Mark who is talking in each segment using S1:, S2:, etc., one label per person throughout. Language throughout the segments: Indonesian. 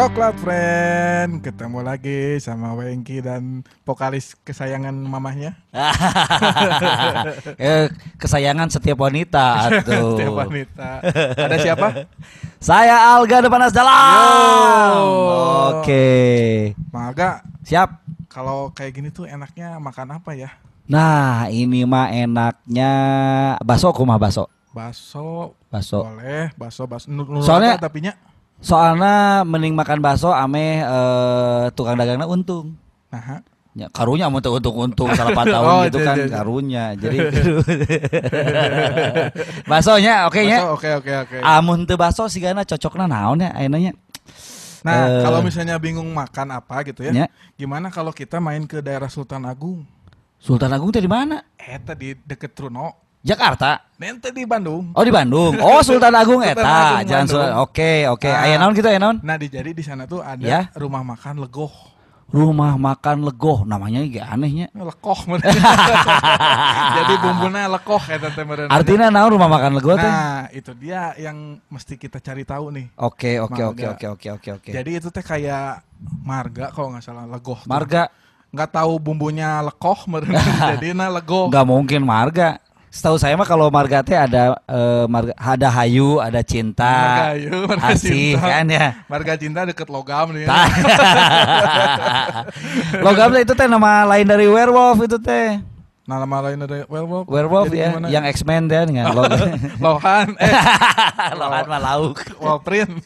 S1: Coklat Friend Ketemu lagi sama Wengki dan vokalis kesayangan mamahnya
S2: eh, kesayangan setiap wanita.
S1: Setiap wanita Ada siapa?
S2: Saya Alga Depanas Dalam. Oke.
S1: Maga
S2: Siap.
S1: Kalau kayak gini tuh enaknya makan apa ya?
S2: Nah, ini mah enaknya bakso kumah bakso.
S1: Bakso
S2: Bakso.
S1: Boleh Bakso bakso
S2: Soalnya-
S1: tapinya
S2: Soalnya mending makan bakso ame eh, tukang dagangnya untung.
S1: Nah
S2: Ya, karunya mau tuh untung-untung salah tahun
S1: Oh,
S2: gitu
S1: iya,
S2: kan
S1: iya, iya.
S2: karunya. Jadi baksonya oke nya.
S1: Bakso oke oke oke
S2: Amun teu bakso sigana cocokna naon ya ayeuna
S1: Nah
S2: eh.
S1: kalau misalnya bingung makan apa gitu ya
S2: Ya.
S1: Gimana kalau kita main ke daerah Sultan Agung
S2: Sultan Agung teh di mana?
S1: Eh tadi deket Truno
S2: Jakarta.
S1: Nanti di Bandung
S2: Oh di Bandung. Oh Sultan Agung
S1: Sultan
S2: eta.
S1: Bandung.
S2: Sultan. Oke oke.
S1: Ah.
S2: Aya naon gitu aya naon?
S1: Nah, di jadi di sana tuh ada
S2: Ya.
S1: rumah makan legoh.
S2: Rumah makan legoh namanya gak anehnya.
S1: Lekoh bener. Jadi bumbunya lekoh ya tante meureun.
S2: Artinya naon rumah makan legoh teh?
S1: Nah, itu dia yang mesti kita cari tahu nih.
S2: Oke oke oke oke oke oke oke.
S1: Jadi itu teh kayak marga kalau nggak salah legoh. tuh.
S2: Marga
S1: nggak tahu bumbunya lekoh meureun jadi nah legoh.
S2: nggak mungkin marga. Setahu saya mah kalau marga teh ada eh, marga ada hayu, ada cinta,
S1: Marga ayu, marga
S2: asih
S1: cinta.
S2: kan ya.
S1: Marga cinta deket logam nih.
S2: Logam itu teh nama lain dari werewolf itu teh.
S1: Nah, nama lain ada werewolf.
S2: Werewolf ya,
S1: gimana?
S2: yang X-Men deh dengan logam.
S1: Lohan eh
S2: Lohan mah lauk.
S1: Wolverine.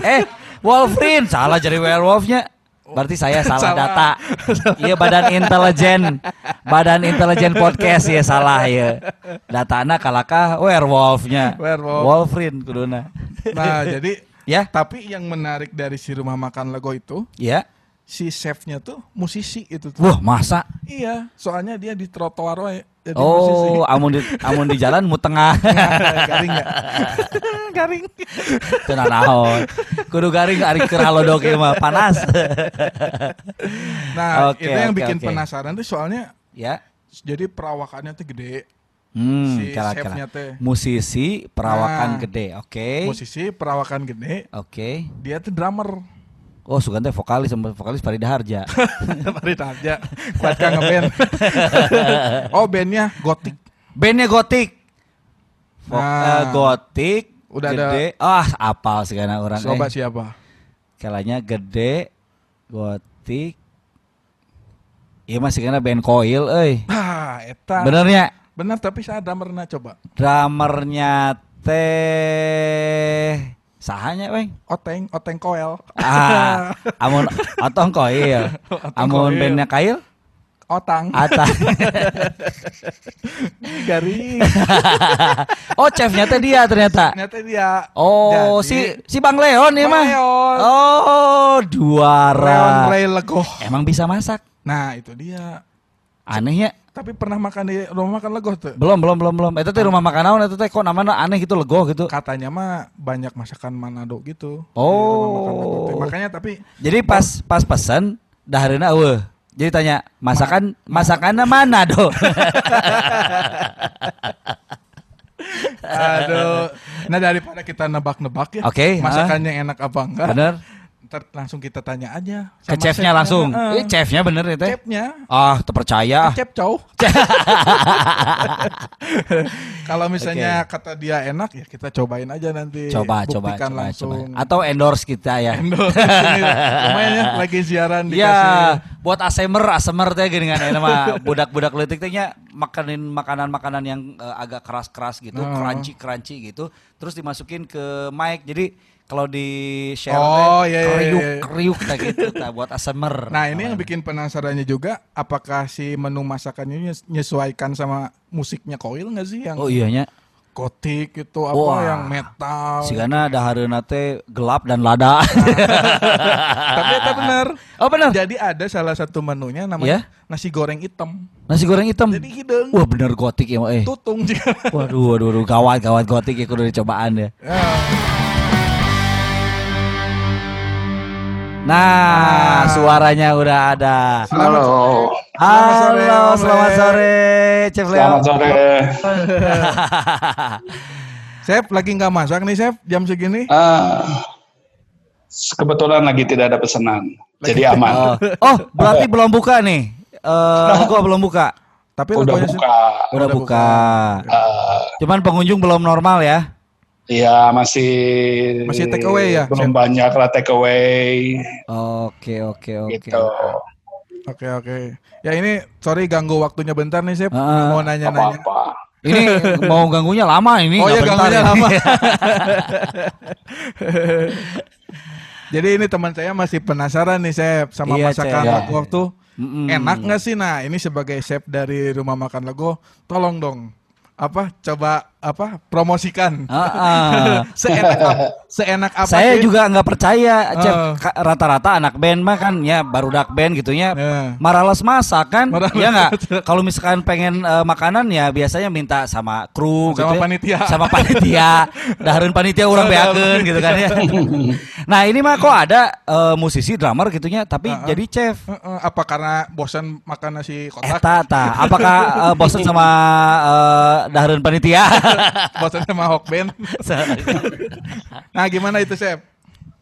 S2: eh, Wolverine salah jadi werewolfnya. Berarti saya salah,
S1: Salah.
S2: data. Iya badan intelijen, badan intelijen podcast ya salah ya. Datana kalakah werewolfnya.
S1: Werewolf.
S2: Wolverine kuduna.
S1: Nah, jadi
S2: Ya,
S1: Tapi yang menarik dari si rumah makan Lego itu,
S2: ya.
S1: si chefnya tuh musisi itu tuh.
S2: Wah masa?
S1: Iya, soalnya dia di trotoar musisi.
S2: Oh, amun di amun di jalan mu tengah.
S1: garing nggak? garing.
S2: Teu naon. Kudu garing ari keur halodok mah panas.
S1: Nah,
S2: Oke,
S1: itu yang
S2: oke,
S1: bikin
S2: oke.
S1: penasaran tuh soalnya
S2: ya.
S1: jadi perawakannya tuh gede.
S2: Hmm,
S1: Si
S2: kala kala.
S1: teh.
S2: Musisi perawakan
S1: Nah.
S2: gede. Oke.
S1: Musisi perawakan gede,
S2: Oke.
S1: dia tuh drummer.
S2: Oh, sugan teh vokalis sama vokalis Farida Harja.
S1: Mari aja. Kuat kan ngeband. oh, bandnya Gothic.
S2: Bandnya Gotik.
S1: Nah.
S2: eh, Gotik.
S1: Udah
S2: gede. Ah, apal segala orang.
S1: Coba
S2: eh.
S1: siapa?
S2: Kalanya gede, Gotik. Iya masih kena band Coil, euy.
S1: Ah, eta.
S2: Benernya
S1: Benar, tapi saya drummernya coba.
S2: drummernya teh sahanya, weng.
S1: Oteng, Oteng Koel.
S2: Ah, amun otong Coil. Amun bandnya Kail,
S1: Otang.
S2: Ata.
S1: Garing.
S2: oh, chefnya teh dia ternyata.
S1: Ternyata dia.
S2: Oh,
S1: Jadi,
S2: si si Bang Leon ya mah.
S1: Leon.
S2: Oh,
S1: Leon
S2: juara.
S1: Ray Legoh.
S2: Emang bisa masak?
S1: Nah, itu dia.
S2: Aneh ya.
S1: Tapi pernah makan di rumah makan Legoh tuh.
S2: Belum, belum, belum, belum. Itu teh rumah makan naon eta teh kok namanya aneh gitu lego gitu.
S1: Katanya mah banyak masakan Manado gitu. Legoh.
S2: Oh.
S1: Makanya tapi
S2: Jadi pas pas pesan dahareuna eueuh. Jadi tanya, masakan masakannya mana do?
S1: aduh. Nah, daripada kita nebak-nebak ya.
S2: Oke,
S1: Masakannya enak apa enggak?
S2: Bener?
S1: Ntar langsung kita tanya aja
S2: Ke chefnya langsung. Eh, chefnya bener ya teh?
S1: Chefnya.
S2: Ah, terpercaya.
S1: Chef cow. Kalau misalnya kata dia enak ya kita cobain aja nanti.
S2: Coba, coba,
S1: Buktikan
S2: coba,
S1: langsung.
S2: coba. Atau endorse kita ya.
S1: Endorse. Lumayan ya lagi siaran dikasih.
S2: Iya, buat asemer, asemer teh gini kan nama budak-budak nya makanin makanan-makanan yang eh, agak keras-keras gitu, crunchy-crunchy gitu, terus dimasukin ke mic. Jadi kalau di share
S1: Oh,
S2: teh
S1: iya, iya,
S2: kriuk
S1: iya.
S2: kriuk teh gitu tah buat asemer.
S1: Nah ini yang bikin penasarannya juga apakah si menu masakannya nyes- menyesuaikan sama musiknya Koil nggak sih yang
S2: Oh iya nya.
S1: gotik itu apa
S2: Wah.
S1: yang metal
S2: Sigana dahareuna teh gelap dan lada.
S1: tapi itu benar
S2: oh benar.
S1: jadi ada salah satu menunya
S2: Ya?
S1: namanya nasi goreng hitam
S2: Nasi goreng hitam.
S1: jadi hidung
S2: Wah bener gotik ya eh.
S1: tutung juga
S2: Waduh, waduh, waduh, gawat, gawat gotik ya kudu dicobaan ya.
S1: Ya.
S2: Nah, suaranya udah ada.
S3: Halo.
S2: Halo,
S1: Selamat
S2: selamat
S1: sore,
S2: Chef Leo.
S3: Selamat sore.
S1: Chef lagi nggak masak nih Chef jam segini
S3: Ah, kebetulan lagi tidak ada pesanan, jadi aman.
S2: Oh, oh berarti belum buka nih. Eh, gua belum buka.
S1: Tapi
S3: Udah buka,
S2: Udah
S1: Udah
S2: buka.
S3: Eh,
S2: Cuman pengunjung belum normal ya.
S3: Iya masih
S1: Masih take away ya,
S3: Belum banyak lah take away
S2: Oke, oke, oke.
S3: gitu.
S1: Oke oke. Ya ini sorry ganggu waktunya bentar nih Sep.
S2: Ah,
S1: Mau
S3: Apa
S1: nanya-nanya.
S3: apa.
S2: Ini mau ganggunya lama ini.
S1: Oh iya
S2: bentar
S1: ganggunya
S2: ini.
S1: lama. Jadi ini teman saya masih penasaran nih Sep sama
S2: Iya,
S1: masakan
S3: Cep.
S1: Lego waktu.
S2: Mm-mm.
S1: Enak nggak sih? Nah ini sebagai chef dari rumah makan Lego, tolong dong apa coba apa promosikan
S2: Ah, ah.
S1: seenak apa, seenak apa
S2: Saya
S1: sih?
S2: juga nggak percaya, Chef. Rata-rata anak band mah kan ya baru dak band gitu ya.
S1: Nah.
S2: Marales masak kan?
S1: Marales
S2: ya nggak? Kalau misalkan pengen eh, makanan ya biasanya minta sama kru
S1: Sama
S2: gitu ya.
S1: panitia.
S2: Sama panitia. Dahareun panitia orang beakeun gitu kan ya. nah, ini mah kok ada eh, musisi drummer gitunya tapi
S1: Ah, ah.
S2: jadi chef.
S1: Heeh, apa karena bosan makan nasi kotak
S2: Eta ta, apakah eh, bosen sama eh, dahareun panitia?
S1: bosan sama hok band nah gimana itu chef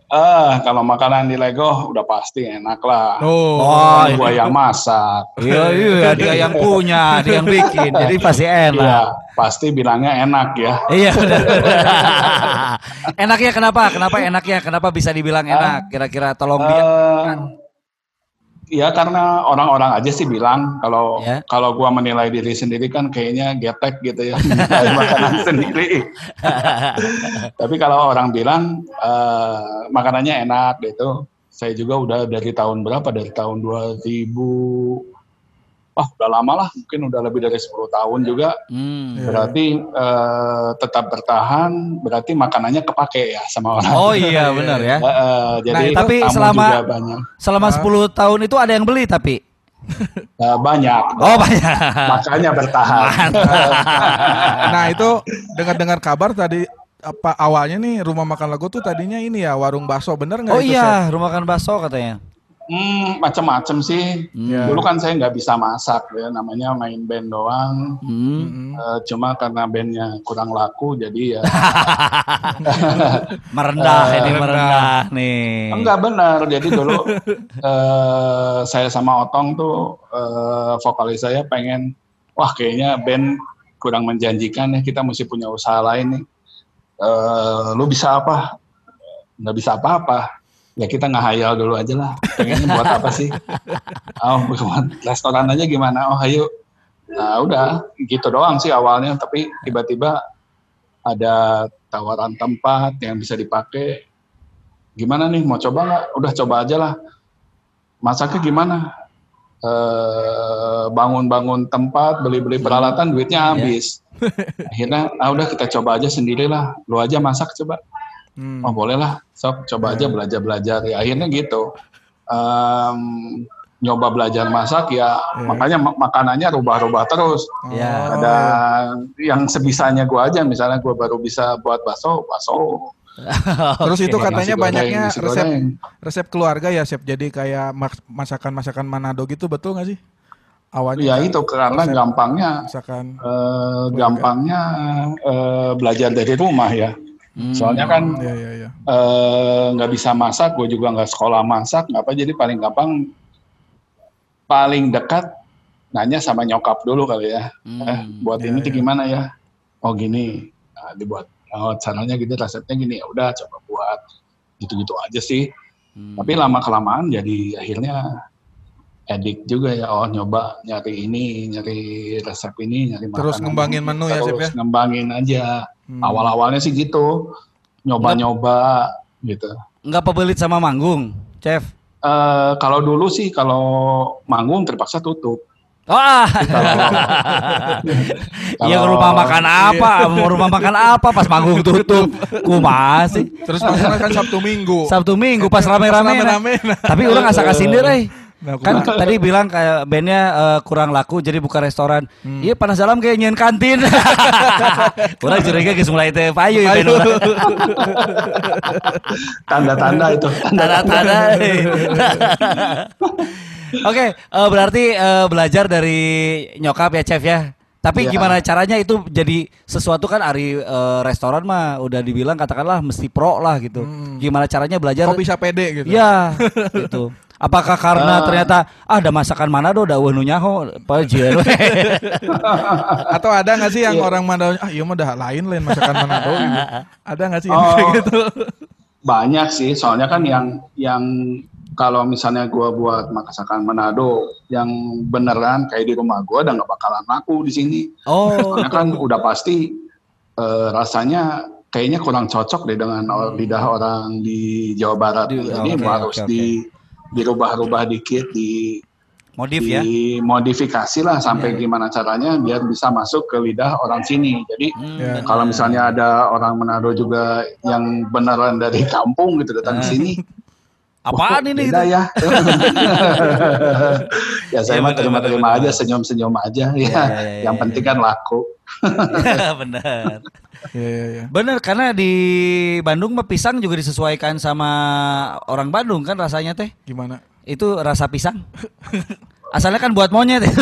S3: Ah, kalau makanan di Lego udah pasti enak lah.
S1: oh,
S2: Oh,
S3: gua yang masak.
S2: Iya iya dia yang punya, dia yang bikin. Jadi pasti
S3: Iya,
S2: enak.
S3: pasti bilangnya enak ya.
S2: Iya benar. enaknya kenapa? Kenapa enaknya? Kenapa bisa dibilang enak? Kira-kira tolong dia.
S3: Ya karena orang-orang aja sih bilang kalau
S2: Ya.
S3: kalau gua menilai diri sendiri kan kayaknya getek gitu ya menilai makanan sendiri. Tapi kalau orang bilang eh, makanannya enak gitu, saya juga udah dari tahun berapa? Dari tahun 2000 Wah, udah lama lah, mungkin udah lebih dari 10 tahun juga.
S2: Hmm.
S1: Iya.
S3: Berarti eh, tetap bertahan, berarti makanannya kepake ya sama orang.
S2: Oh iya benar ya.
S3: Eh, eh, jadi
S2: Nah, tapi selama-
S3: juga banyak.
S2: Selama 10 tahun itu ada yang beli tapi.
S3: Eh, banyak.
S2: Oh banyak.
S3: Makanya bertahan.
S1: nah itu dengar-dengar kabar tadi apa awalnya nih rumah makan Lego tuh tadinya ini ya warung bakso bener nggak
S2: Oh
S1: itu, Chef?
S2: iya, rumah makan bakso katanya.
S3: Hmm, macam-macam sih.
S1: Iya.
S3: Dulu kan saya nggak bisa masak ya, namanya main band doang.
S2: Hmm.
S1: Mm-mm.
S3: Eh, cuma karena bandnya kurang laku, jadi ya
S2: Merendah
S3: Eh,
S2: ini
S1: merendah.
S2: merendah nih.
S3: enggak benar. Jadi dulu eh, saya sama Otong tuh eh, vokalis saya pengen, wah kayaknya band kurang menjanjikan ya, kita mesti punya usaha lain nih. Eh, lu bisa apa? Nggak bisa apa-apa. Ya kita ngehayal dulu aja lah. Pengennya buat apa sih? Oh, buat restoran aja gimana? Oh, ayo. Nah, udah gitu doang sih awalnya. Tapi tiba-tiba ada tawaran tempat yang bisa dipakai. Gimana nih? Mau coba nggak? Udah coba aja lah. Masaknya gimana? Eh, bangun-bangun tempat, beli-beli peralatan, duitnya habis. Akhirnya, ah udah kita coba aja sendirilah. Lu aja masak coba.
S1: Hmm.
S3: Oh boleh lah, sok coba aja belajar-belajar. Ya, akhirnya gitu. Em, nyoba belajar masak ya,
S1: Iya.
S3: makanya mak- makanannya rubah-rubah terus.
S2: Ya.
S3: Ada yang sebisanya gua aja, misalnya gua baru bisa buat bakso, bakso.
S1: Terus itu katanya
S3: Nasi goreng,
S1: banyaknya
S3: nasi
S1: resep
S3: goreng.
S1: resep keluarga ya chef. Jadi kayak masakan-masakan Manado gitu betul nggak sih? Awalnya
S3: Ya
S1: kan
S3: itu karena gampangnya,
S1: masakan.
S3: eh, gampangnya eh, belajar dari rumah ya.
S2: Hmm.
S3: Soalnya kan
S1: Iya iya iya.
S3: eh, nggak bisa masak, gue juga nggak sekolah masak, nggak apa jadi paling gampang, paling dekat nanya sama nyokap dulu kali ya.
S2: Hmm.
S3: Eh, buat
S1: Iya,
S3: ini tuh
S1: iya.
S3: gimana ya? Oh gini, Nah, dibuat. Oh caranya gitu, resepnya gini. Ya udah coba buat. Gitu-gitu aja sih.
S2: Hmm.
S3: Tapi lama kelamaan jadi akhirnya edik juga ya. Oh nyoba nyari ini, nyari resep ini, nyari
S1: Terus ngembangin
S3: ini.
S1: menu ya, Chef,
S3: Terus
S1: ya?
S3: ngembangin aja.
S1: Hmm.
S3: Awal-awalnya sih gitu, nyoba-nyoba gitu.
S2: Nggak pebelit sama manggung, chef.
S3: Eh kalau dulu sih kalau manggung terpaksa tutup.
S2: Wah, iya
S3: Kalau-
S2: rumah makan apa? Mau rumah makan apa pas manggung tutup? Kumaha sih?
S1: Terus maksudnya kan Sabtu Minggu.
S2: Sabtu Minggu pas rame-rame. Tapi orang asa kasindir eh.
S1: Nah,
S2: Kan tadi bilang kayak bandnya eh, kurang laku jadi buka restoran.
S1: Hmm.
S2: Iya panas dalam kayak nyen kantin. orang curiga geus mulai teh payu ya.
S3: Tanda-tanda itu.
S2: Tanda-tanda. Oke, eh, berarti eh, belajar dari nyokap ya chef ya. Tapi
S3: Iya.
S2: gimana caranya itu jadi sesuatu kan Ari eh, restoran mah udah dibilang katakanlah mesti pro lah gitu.
S1: Hmm.
S2: Gimana caranya belajar?
S1: Kok bisa pede gitu?
S2: Iya, gitu. Apakah karena
S3: Ah.
S2: ternyata ah ada masakan Manado da eueuh nu nyaho we.
S1: Atau ada nggak sih yang
S3: Iya.
S1: orang Manado ah iya mah dah lain lain masakan Manado gitu. Ada nggak sih yang
S3: Oh.
S1: kayak gitu?
S3: Banyak sih, soalnya kan yang yang kalau misalnya gua buat masakan Manado yang beneran kayak di rumah gua udah nggak bakalan laku di sini.
S2: Oh.
S3: Soalnya kan udah pasti eh, rasanya kayaknya kurang cocok deh dengan lidah orang di Jawa Barat.
S2: Di-
S3: Jadi
S2: oke,
S3: harus
S2: oke, oke.
S3: di dirubah-rubah dikit, di
S2: Modif ya.
S3: dimodifikasi lah sampai gimana caranya biar bisa masuk ke lidah orang sini. Jadi
S2: Hmm,
S1: Ya.
S2: benar.
S3: kalau misalnya ada orang Manado juga yang beneran dari kampung gitu datang ke
S2: Eh.
S3: sini,
S2: apaan
S3: wah,
S2: ini
S3: beda ya. ya saya
S2: Iya,
S3: mah terima-terima aja, senyum-senyum aja ya.
S2: Iya, iya, iya,
S3: yang
S2: iya,
S3: penting
S2: iya.
S3: kan laku.
S2: Bener.
S1: Iya iya iya.
S2: Bener karena di Bandung mah pisang juga disesuaikan sama orang Bandung kan rasanya teh.
S1: Gimana?
S2: Itu rasa pisang. Asalnya kan buat monyet.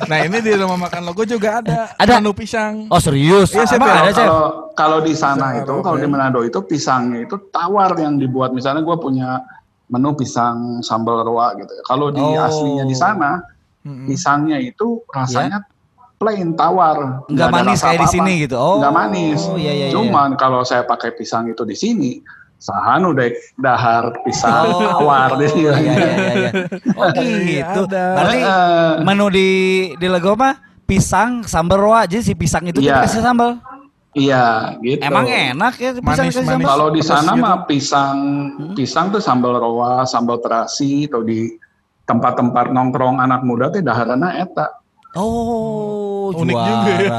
S1: Nah ini di rumah makan logo juga ada.
S2: Ada?
S1: menu pisang.
S2: oh serius?
S1: Iya, Chef,
S2: Emang
S1: ya.
S2: ada chef?
S3: Kalau kalau di sana
S1: Pisang
S3: itu, kalau di. Manado itu pisangnya itu tawar yang dibuat. Misalnya gue punya menu pisang sambal roa gitu. Kalau di
S2: Oh.
S3: aslinya di sana, pisangnya itu rasanya plain tawar,
S2: Nggak
S3: ada
S2: manis kayak di sini gitu. Oh.
S3: Nggak manis.
S2: iya, iya, iya.
S3: Cuman kalau saya pakai pisang itu di sini, sahan udah dahar pisang
S2: Oh,
S3: tawar
S2: iya,
S3: dia.
S2: iya, iya, iya. Oh gitu. Berarti
S3: Eh,
S2: menu di di Lego mah pisang sambal roa aja si pisang itu
S3: Iya.
S2: dikasih sambal.
S3: Iya, gitu.
S2: Emang enak ya pisang
S1: Manis, manis.
S3: Kalau di sana
S1: gitu.
S3: mah pisang
S2: Hmm.
S3: pisang tuh sambal roa, sambal terasi atau di tempat-tempat nongkrong anak muda teh daharana eta.
S2: Oh,
S1: Unik
S2: juara.
S1: juga ya.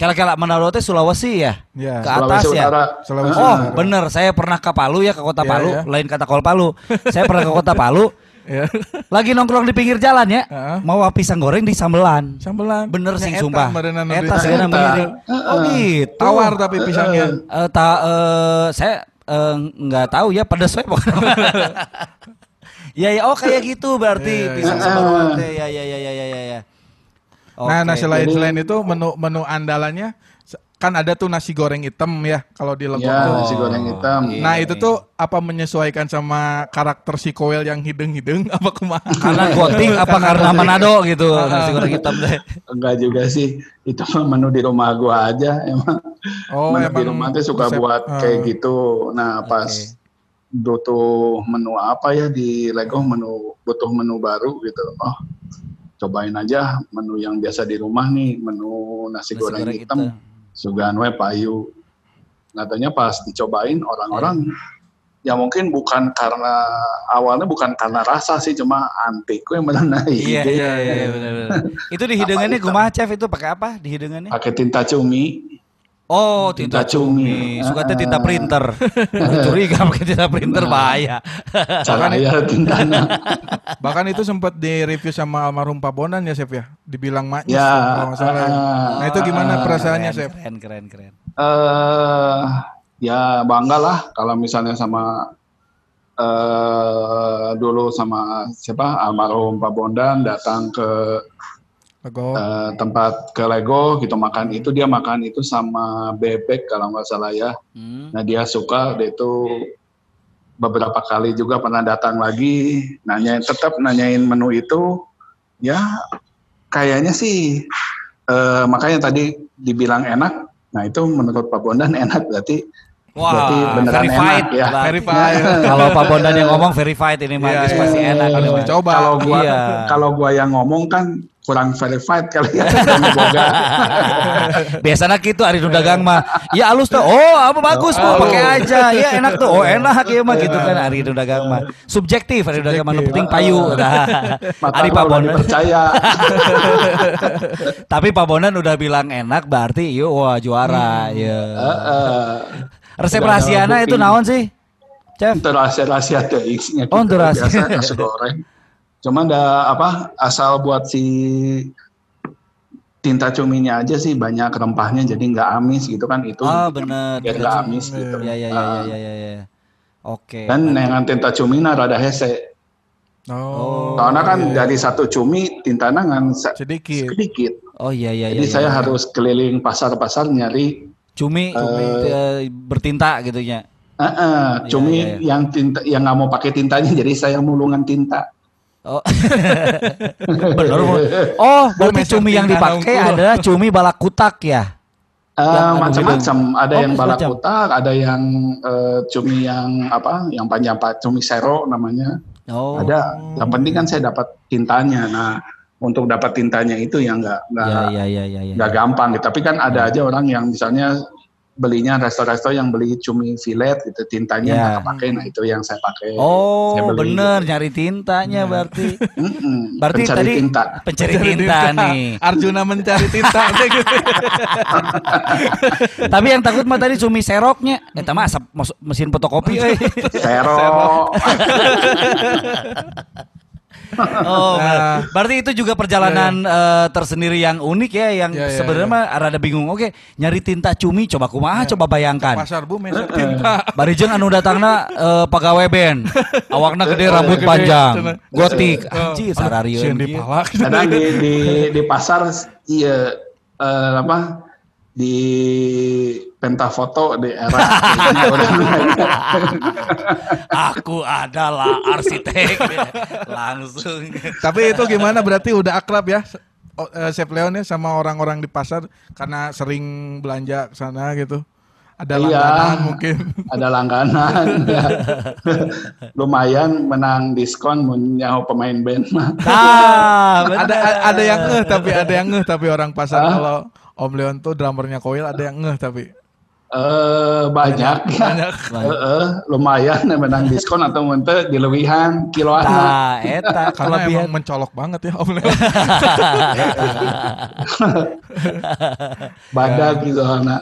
S2: Kala-kala Manado teh Sulawesi ya?
S1: Ya.
S2: Ke atas
S3: Sulawesi
S2: ya?
S3: Utara.
S1: Sulawesi
S2: Oh,
S1: Utara.
S2: bener. Saya pernah ke Palu ya, ke kota
S1: Iya,
S2: Palu.
S1: iya.
S2: Lain kata kol Palu. Saya pernah ke kota Palu.
S1: Ya.
S2: Lagi nongkrong di pinggir jalan ya.
S1: Heeh.
S2: Mau pisang goreng di sambelan.
S1: Sambelan.
S2: Bener sih sumpah. Eta
S3: Eta.
S2: miring. Oh gitu.
S1: Tawar tapi pisangnya.
S2: Eh, ta, eh, saya eh, nggak tahu ya pedas we. Ya ya oh kayak gitu berarti
S1: Iya, iya,
S2: pisang
S3: iya.
S2: teh. Ya ya ya ya ya ya ya.
S1: Nah, nah selain
S3: jadi-
S1: selain itu menu menu andalannya kan ada tuh nasi goreng hitam ya kalau di Legok
S3: Ya,
S1: tuh.
S3: nasi goreng hitam.
S2: iya.
S1: Nah itu tuh apa menyesuaikan sama karakter si Koel yang hideng-hideng apa kumaha?
S2: karena gotik apa karena Manado gitu nasi goreng hitam deh.
S3: Enggak juga sih. Itu mah menu di rumah gua aja emang.
S1: Oh
S3: menu di
S1: emang
S3: rumah tuh suka
S1: resep-
S3: buat
S1: eh,
S3: kayak gitu. Nah, pas
S2: Oke.
S3: butuh menu apa ya di Lego menu butuh menu baru gitu. Oh, cobain aja menu yang biasa di rumah nih, menu nasi,
S2: Nasi
S3: goreng,
S2: goreng
S3: hitam.
S2: hitam.
S3: Sugan payu. Katanya pas dicobain orang-orang ya mungkin bukan karena awalnya bukan karena rasa sih cuma antik we mana
S2: Iya iya iya iya, benar benar. Itu di hidangannya
S3: hitam?
S2: kumaha chef itu pakai apa di hidangannya?
S3: pakai tinta cumi
S2: Oh, tinta,
S3: Tinta cumi.
S2: cumi. Suka teh tinta
S3: Ah.
S2: printer. Curiga pakai tinta printer
S3: Nah.
S2: bahaya.
S3: cara ya tintanya
S1: Bahkan itu sempat direview sama almarhum Pak Bonan ya Chef ya, dibilang maknya
S3: Ya,
S1: kalau nggak salah. ya.
S3: ah,
S1: Nah itu gimana
S3: ah,
S1: perasaannya
S2: keren,
S1: Chef?
S2: Keren keren keren.
S3: eh ya bangga lah kalau misalnya sama eh dulu sama siapa almarhum Pak Bondan datang ke
S1: Lego.
S3: eh, tempat ke Lego gitu makan itu dia makan itu sama bebek kalau nggak salah ya.
S2: Hmm.
S3: Nah dia suka dia itu beberapa kali juga pernah datang lagi nanyain tetap nanyain menu itu ya kayaknya sih eh, makanya tadi dibilang enak. Nah itu menurut Pak Bondan enak berarti Berarti
S2: Wah,
S3: beneran
S2: verified.
S3: enak ya.
S2: berarti.
S1: Verified.
S2: Kalau Pak Bondan yang ngomong verified ini mah
S1: Iya,
S2: guys,
S1: iya.
S2: pasti enak
S1: Harus
S2: ini mah.
S1: dicoba.
S3: Kalau gua
S2: Iya.
S3: kalau gua yang ngomong kan kurang verified kali ya.
S2: Biasanya gitu Ari nu dagang mah. Ya halus tuh. Oh, apa bagus
S3: Oh.
S2: mau pakai aja. Ya enak tuh. Oh, enak ya mah gitu kan Ari nu dagang mah. Subjektif Ari nu dagang mah penting payu. Nah,
S3: Mata
S2: Ari
S3: gua
S2: Pak
S3: udah
S2: Bondan.
S3: dipercaya.
S2: Tapi Pak Bondan udah bilang enak berarti yuk wah juara. Ya. Resep rahasiana itu naon sih? Chef.
S3: Itu rahasia-rahasia TX-nya
S2: Oh, itu rahasia.
S3: biasa nasi goreng. Cuman ada apa asal buat si tinta cuminya aja sih banyak rempahnya jadi nggak amis gitu kan itu
S2: Ah, bener.
S3: biar
S2: Tinta
S3: nggak
S2: cumi.
S3: amis gitu.
S2: Ya ya ya ya ya ya. ya. Oke.
S3: Dan dengan tinta cumina rada hese.
S1: Oh.
S3: Soalnya kan dari satu cumi tintana kan se-
S1: sedikit.
S3: sedikit.
S2: Oh iya iya
S3: Jadi
S2: iya.
S3: saya
S2: iya.
S3: harus keliling pasar-pasar nyari
S2: cumi eh, bertinta gitu nya.
S3: eh, eh, cumi
S2: iya, iya.
S3: yang tinta yang nggak mau pakai tintanya jadi saya mulungan tinta.
S2: Oh. Bener. Bu. Oh, berarti cumi yang dipakai adalah cumi balakutak ya.
S3: Eh,
S2: Yang anu
S3: macam-macam, ada
S2: Oh,
S3: yang
S2: macam-macam.
S3: balakutak, ada yang eh, cumi yang apa, yang panjang pak, cumi sero namanya.
S2: Oh.
S3: Ada. Yang penting kan saya dapat tintanya. Nah, untuk dapat tintanya itu yang nggak nggak
S2: Ya ya ya ya ya.
S3: nggak gampang. gitu. Tapi kan ada aja orang yang misalnya belinya resto-resto yang beli cumi filet gitu tintanya
S2: Ya.
S3: nggak kepake. Nah itu yang saya pakai.
S2: Oh,
S3: Saya beli
S2: bener
S3: gitu.
S2: nyari tintanya berarti.
S3: Mm-mm,
S2: Berarti
S3: pencari
S2: tadi
S3: tinta.
S2: pencari tinta nih.
S1: Arjuna mencari tinta.
S2: Tapi yang takut mah tadi cumi seroknya. Eta mah asap mesin fotokopi euy. Oh,
S1: Nah.
S2: berarti itu juga perjalanan eh, tersendiri yang unik ya yang
S1: Ya, ya,
S2: sebenarnya
S1: ya.
S2: mah rada bingung. Oke, nyari tinta cumi coba kumaha coba bayangkan.
S1: Pasar bu meser tinta.
S2: Barijeng anu datangna eh, pegawai band. Awakna gede rambut
S1: Gede,
S2: panjang. Gotik.
S1: Oh,
S2: Anjir sararieun.
S1: sieun di
S3: di di di pasar iya eh, apa di pentafoto di era
S2: Aku adalah arsitek. Langsung.
S1: Tapi itu gimana berarti udah akrab ya eh, Chef Leon ya sama orang-orang di pasar karena sering belanja ke sana gitu. Ada
S3: Iya.
S1: langganan mungkin.
S3: ada langganan ya. lumayan menang diskon mun nyaho pemain band mah
S2: Nah,
S1: ada ada yang ngeh tapi ada yang ngeh tapi orang pasar
S3: Ah.
S1: kalau Om Leon tuh drummernya Koil ada yang ngeh tapi
S3: eh banyak ya
S1: banyak.
S3: Eh, lumayan menang diskon atau mente dilewihan kiloan.
S2: Nah, eta
S1: Karena
S2: kelebihan.
S1: emang mencolok banget ya Om Leon.
S3: badak gitu anak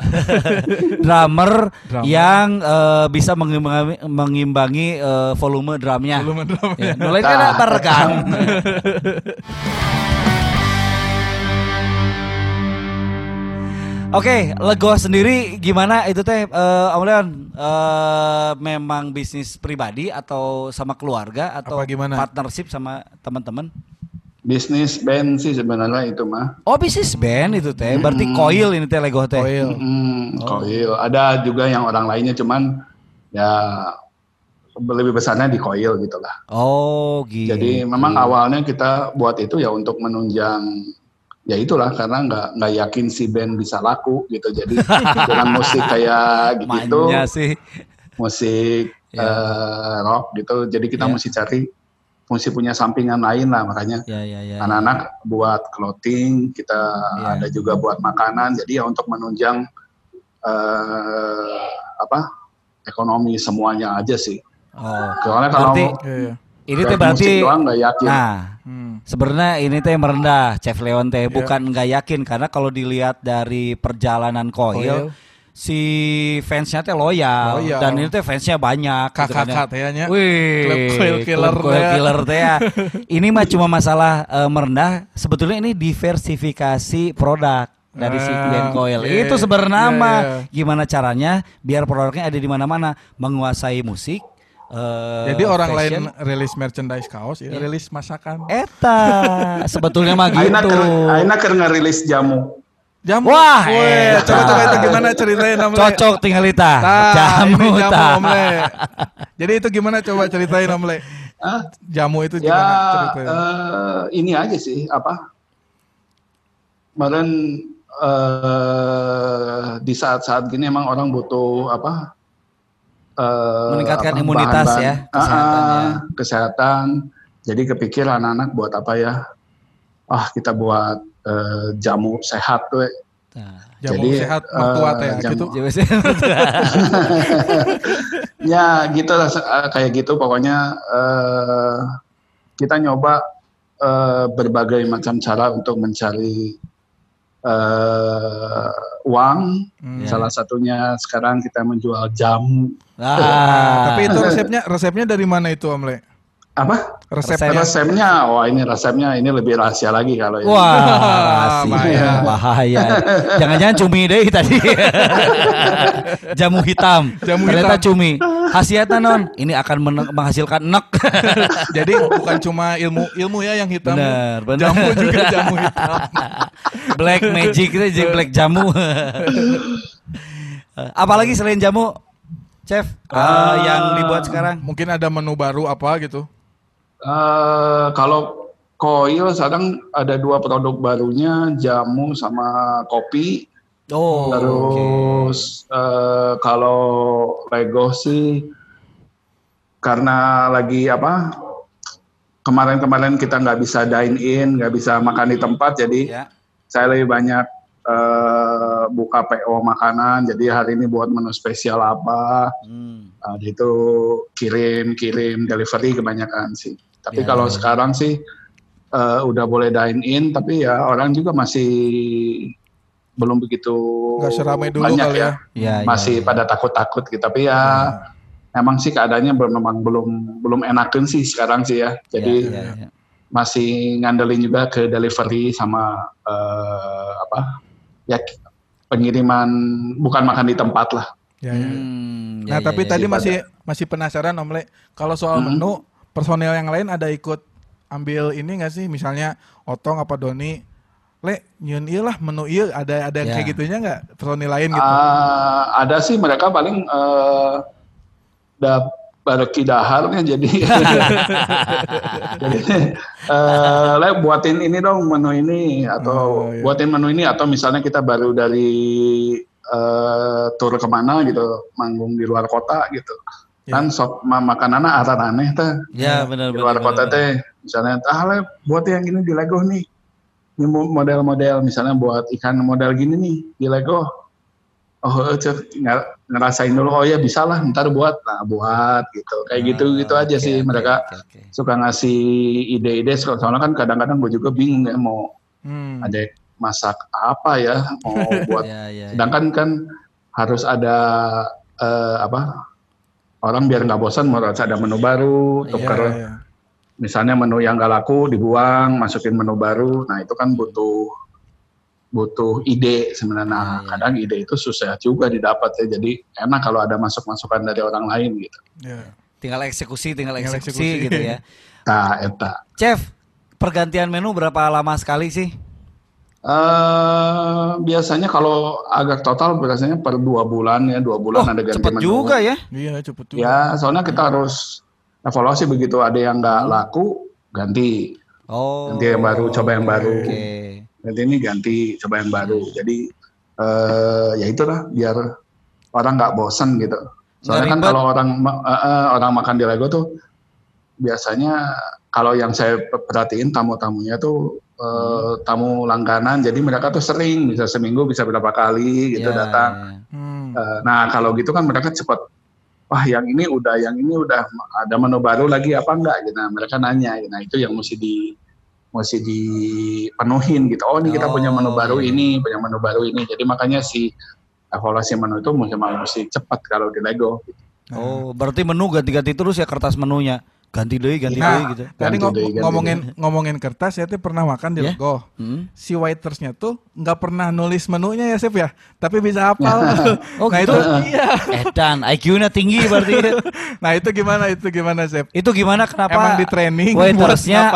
S2: drummer,
S1: Drummer.
S2: yang eh, bisa mengimbangi, mengimbangi eh, volume drumnya.
S1: Belum drumnya.
S2: Ya, mulai kan Oke, Lego sendiri gimana itu teh eh, Om Leon? Eh, memang bisnis pribadi atau sama keluarga atau
S1: Apa gimana?
S2: partnership sama teman-teman?
S3: bisnis band sih sebenarnya itu mah
S2: Oh, bisnis band itu teh. Berarti koil ini teh Lego teh.
S1: Koil.
S3: Hmm, koil ada juga yang orang lainnya cuman ya lebih besarnya di koil gitu lah
S2: Oh, gitu.
S3: Jadi memang awalnya kita buat itu ya untuk menunjang ya itulah karena nggak nggak yakin si band bisa laku gitu. Jadi dengan musik kayak gitu,
S2: Manya sih.
S3: musik
S2: Ya.
S3: eh, rock gitu. Jadi kita
S2: Ya.
S3: mesti cari mesti punya sampingan lain lah makanya
S2: Ya, ya,
S3: anak-anak buat clothing, kita
S2: Ya.
S3: ada juga buat makanan. Jadi ya untuk menunjang eh, apa ekonomi semuanya aja sih.
S2: Oh.
S3: Soalnya kalau
S2: Berarti
S1: Iya, iya.
S2: ini teh berarti
S3: musik doang nggak yakin.
S2: nah
S1: Hmm.
S2: sebenarnya ini teh merendah Chef Leon teh
S1: Iya.
S2: bukan nggak yakin karena kalau dilihat dari perjalanan Koil
S1: Koil.
S2: si fansnya teh loyal,
S1: Loyal.
S2: dan ini teh fansnya banyak gitu kan ya.
S1: Kakak tehnya.
S2: Wih,
S1: Koil Killer teh.
S2: Killer teh ya. Ini mah cuma masalah eh, merendah. Sebetulnya ini diversifikasi produk dari si
S1: Ah,
S2: band Koil.
S1: iya,
S2: Itu sebenarnya
S1: iya,
S2: mah
S1: iya.
S2: gimana caranya biar produknya ada di mana-mana, menguasai musik. Eh,
S1: Jadi orang lain
S2: fashion.
S1: rilis merchandise kaos ya, rilis masakan.
S2: Eta sebetulnya mah
S3: Aina
S2: gitu.
S3: Aina keur ngerilis jamu.
S1: Jamu.
S2: Wah,
S1: Weh,
S2: enak.
S1: coba coba itu gimana ceritain Om Le?
S2: Cocok tinggal ita.
S1: Tah,
S2: Jamu
S1: ini jamu
S2: tah.
S1: Om Le. Jadi itu gimana coba ceritain Om Le?
S3: Hah?
S1: Jamu itu
S3: Ya
S1: gimana ceritain?
S3: eh, ini aja sih apa? Kemarin eh, di saat-saat gini emang orang butuh apa? Eh,
S2: Meningkatkan
S3: apa,
S2: imunitas ya,
S3: Ah,
S2: kesehatan ya.
S3: kesehatan. Jadi kepikir anak-anak buat apa ya? Ah kita buat eh, jamu sehat tuh.
S2: Nah,
S1: Jamu
S3: jadi,
S1: sehat mertua
S3: eh,
S1: teh
S3: jamu-
S1: gitu.
S2: jadi sih.
S3: ya gitu lah eh, kayak gitu pokoknya eh, kita nyoba eh, berbagai macam cara untuk mencari eh, uang
S1: Hmm.
S2: Ya.
S3: salah satunya sekarang kita menjual jamu
S1: Nah,
S2: Ah.
S1: tapi itu resepnya resepnya dari mana itu Om Le?
S3: Apa
S1: Resepnya.
S3: resepnya wah ini resepnya ini lebih rahasia lagi kalau ini
S2: Wah, rahasia,
S1: Bahaya.
S2: bahaya. Jangan-jangan cumi deh tadi. Jamu hitam.
S1: Jamu
S2: Ternyata
S1: hitam.
S2: cumi. Khasiatnya non, ini akan men- menghasilkan nek.
S1: Jadi bukan cuma ilmu ilmu ya yang hitam.
S2: Bener, bener.
S1: Jamu juga jamu hitam.
S2: black magic itu jadi black jamu. Apalagi selain jamu, chef eh,
S3: Ah.
S2: yang dibuat sekarang?
S1: Mungkin ada menu baru apa gitu.
S3: Eh, kalau koil sekarang ada dua produk barunya, jamu sama kopi.
S2: Oh.
S3: Terus eh, kalau Lego sih karena lagi apa kemarin-kemarin kita nggak bisa dine in, nggak bisa makan di tempat, jadi
S2: Ya.
S3: saya lebih banyak eh, buka PO makanan. Jadi hari ini buat menu spesial apa,
S2: Hmm.
S3: Nah, itu kirim kirim delivery kebanyakan sih. Tapi
S2: Ya,
S3: kalau
S2: ya.
S3: sekarang sih eh, udah boleh dine in, tapi ya orang juga masih belum begitu
S1: Nggak seramai dulu
S3: banyak
S1: kali ya.
S2: Ya, ya,
S3: masih
S2: ya.
S3: pada takut-takut gitu. Tapi ya emang sih keadaannya belum memang belum belum enakin sih sekarang sih ya. Jadi
S2: Ya, ya, ya.
S3: masih ngandelin juga ke delivery sama eh, apa ya pengiriman bukan makan di tempat lah.
S1: Ya, ya.
S2: Hmm,
S1: Nah,
S2: ya,
S1: tapi
S2: ya,
S1: tadi
S2: ya.
S1: masih masih penasaran Om Le, kalau soal
S3: Mhm.
S1: menu, personel yang lain ada ikut ambil ini nggak sih? Misalnya Otong apa Doni, Le, nyun iya lah menu iya ada ada yang
S2: Ya.
S1: kayak gitunya nggak personil lain gitu?
S3: Ah, ada sih mereka paling eh da baru kidaharnya jadi jadi eh le buatin ini dong menu ini atau
S1: Oh, iya.
S3: buatin menu ini atau misalnya kita baru dari eh tur ke mana gitu manggung di luar kota gitu. Kan sok ma makanannya arah aneh teh.
S2: Ya, benar
S3: di
S2: benar.
S3: luar kota teh misalnya ah le buat yang ini di Lego nih. Ini mo- model-model misalnya buat ikan model gini nih di Lego. Oh eh, cek ngerasain dulu. Oh ya bisa lah ntar buat. Nah buat gitu. Kayak gitu gitu aja sih mereka suka ngasih ide-ide. So- soalnya kan kadang-kadang gue juga bingung ya mau
S1: Hmm.
S3: ada masak apa ya mau buat.
S2: Ya, ya, ya.
S3: sedangkan kan harus ada eh, apa orang biar nggak bosan mau harus ada menu baru tuker
S1: Ya, ya.
S3: misalnya menu yang gak laku dibuang masukin menu baru nah itu kan butuh butuh ide sebenarnya nah,
S2: iya.
S3: kadang ide itu susah juga didapat ya jadi enak kalau ada masuk masukan dari orang lain gitu
S1: Ya.
S2: Tinggal eksekusi, tinggal
S1: Tinggal
S2: eksekusi,
S1: eksekusi.
S2: gitu ya.
S3: nah eta
S2: Chef, pergantian menu berapa lama sekali sih?
S3: Eh biasanya kalau agak total biasanya per dua bulan ya dua bulan
S2: Oh,
S3: ada ganti
S2: cepet
S3: menu
S2: juga ya.
S1: Iya cepet juga.
S3: ya soalnya kita harus evaluasi begitu ada yang nggak laku ganti
S2: Oh.
S3: Ganti yang baru, coba yang baru.
S2: Oke.
S3: nanti ini ganti coba yang baru jadi eh ya itulah biar orang nggak bosan gitu soalnya kan kalau orang eh, eh, orang makan di Lego tuh biasanya kalau yang saya perhatiin tamu-tamunya tuh eh, tamu langganan jadi mereka tuh sering bisa seminggu bisa berapa kali gitu
S2: Ya,
S3: datang.
S1: Hmm.
S3: Eh, nah kalau gitu kan mereka cepat wah yang ini udah yang ini udah ada menu baru lagi apa enggak gitu nah mereka nanya nah itu yang mesti di mesti dipenuhin gitu oh ini kita punya menu
S2: Oh,
S3: baru
S2: iya.
S3: ini punya menu baru ini jadi makanya si evaluasi menu itu mesti mesti cepat kalau di Lego
S1: Nah.
S2: Oh, berarti menu ganti-ganti terus ya kertas menunya. Ganti deh, ganti
S1: Nah,
S2: deh gitu.
S1: Tadi
S3: Ganti
S1: ngo-
S3: deh, ganti
S1: ngomongin ngomongin kertas, saya tuh pernah makan di
S2: Ya?
S1: Lego.
S2: Hmm.
S1: Si waitersnya tuh nggak pernah nulis menunya ya Chef ya, tapi bisa hafal.
S2: Oh,
S1: nah
S2: gitu?
S1: itu iya.
S2: Edan, IQ-nya tinggi berarti. ya.
S1: Nah itu gimana itu gimana Chef?
S2: Itu gimana kenapa?
S1: Emang di training
S2: waitersnya.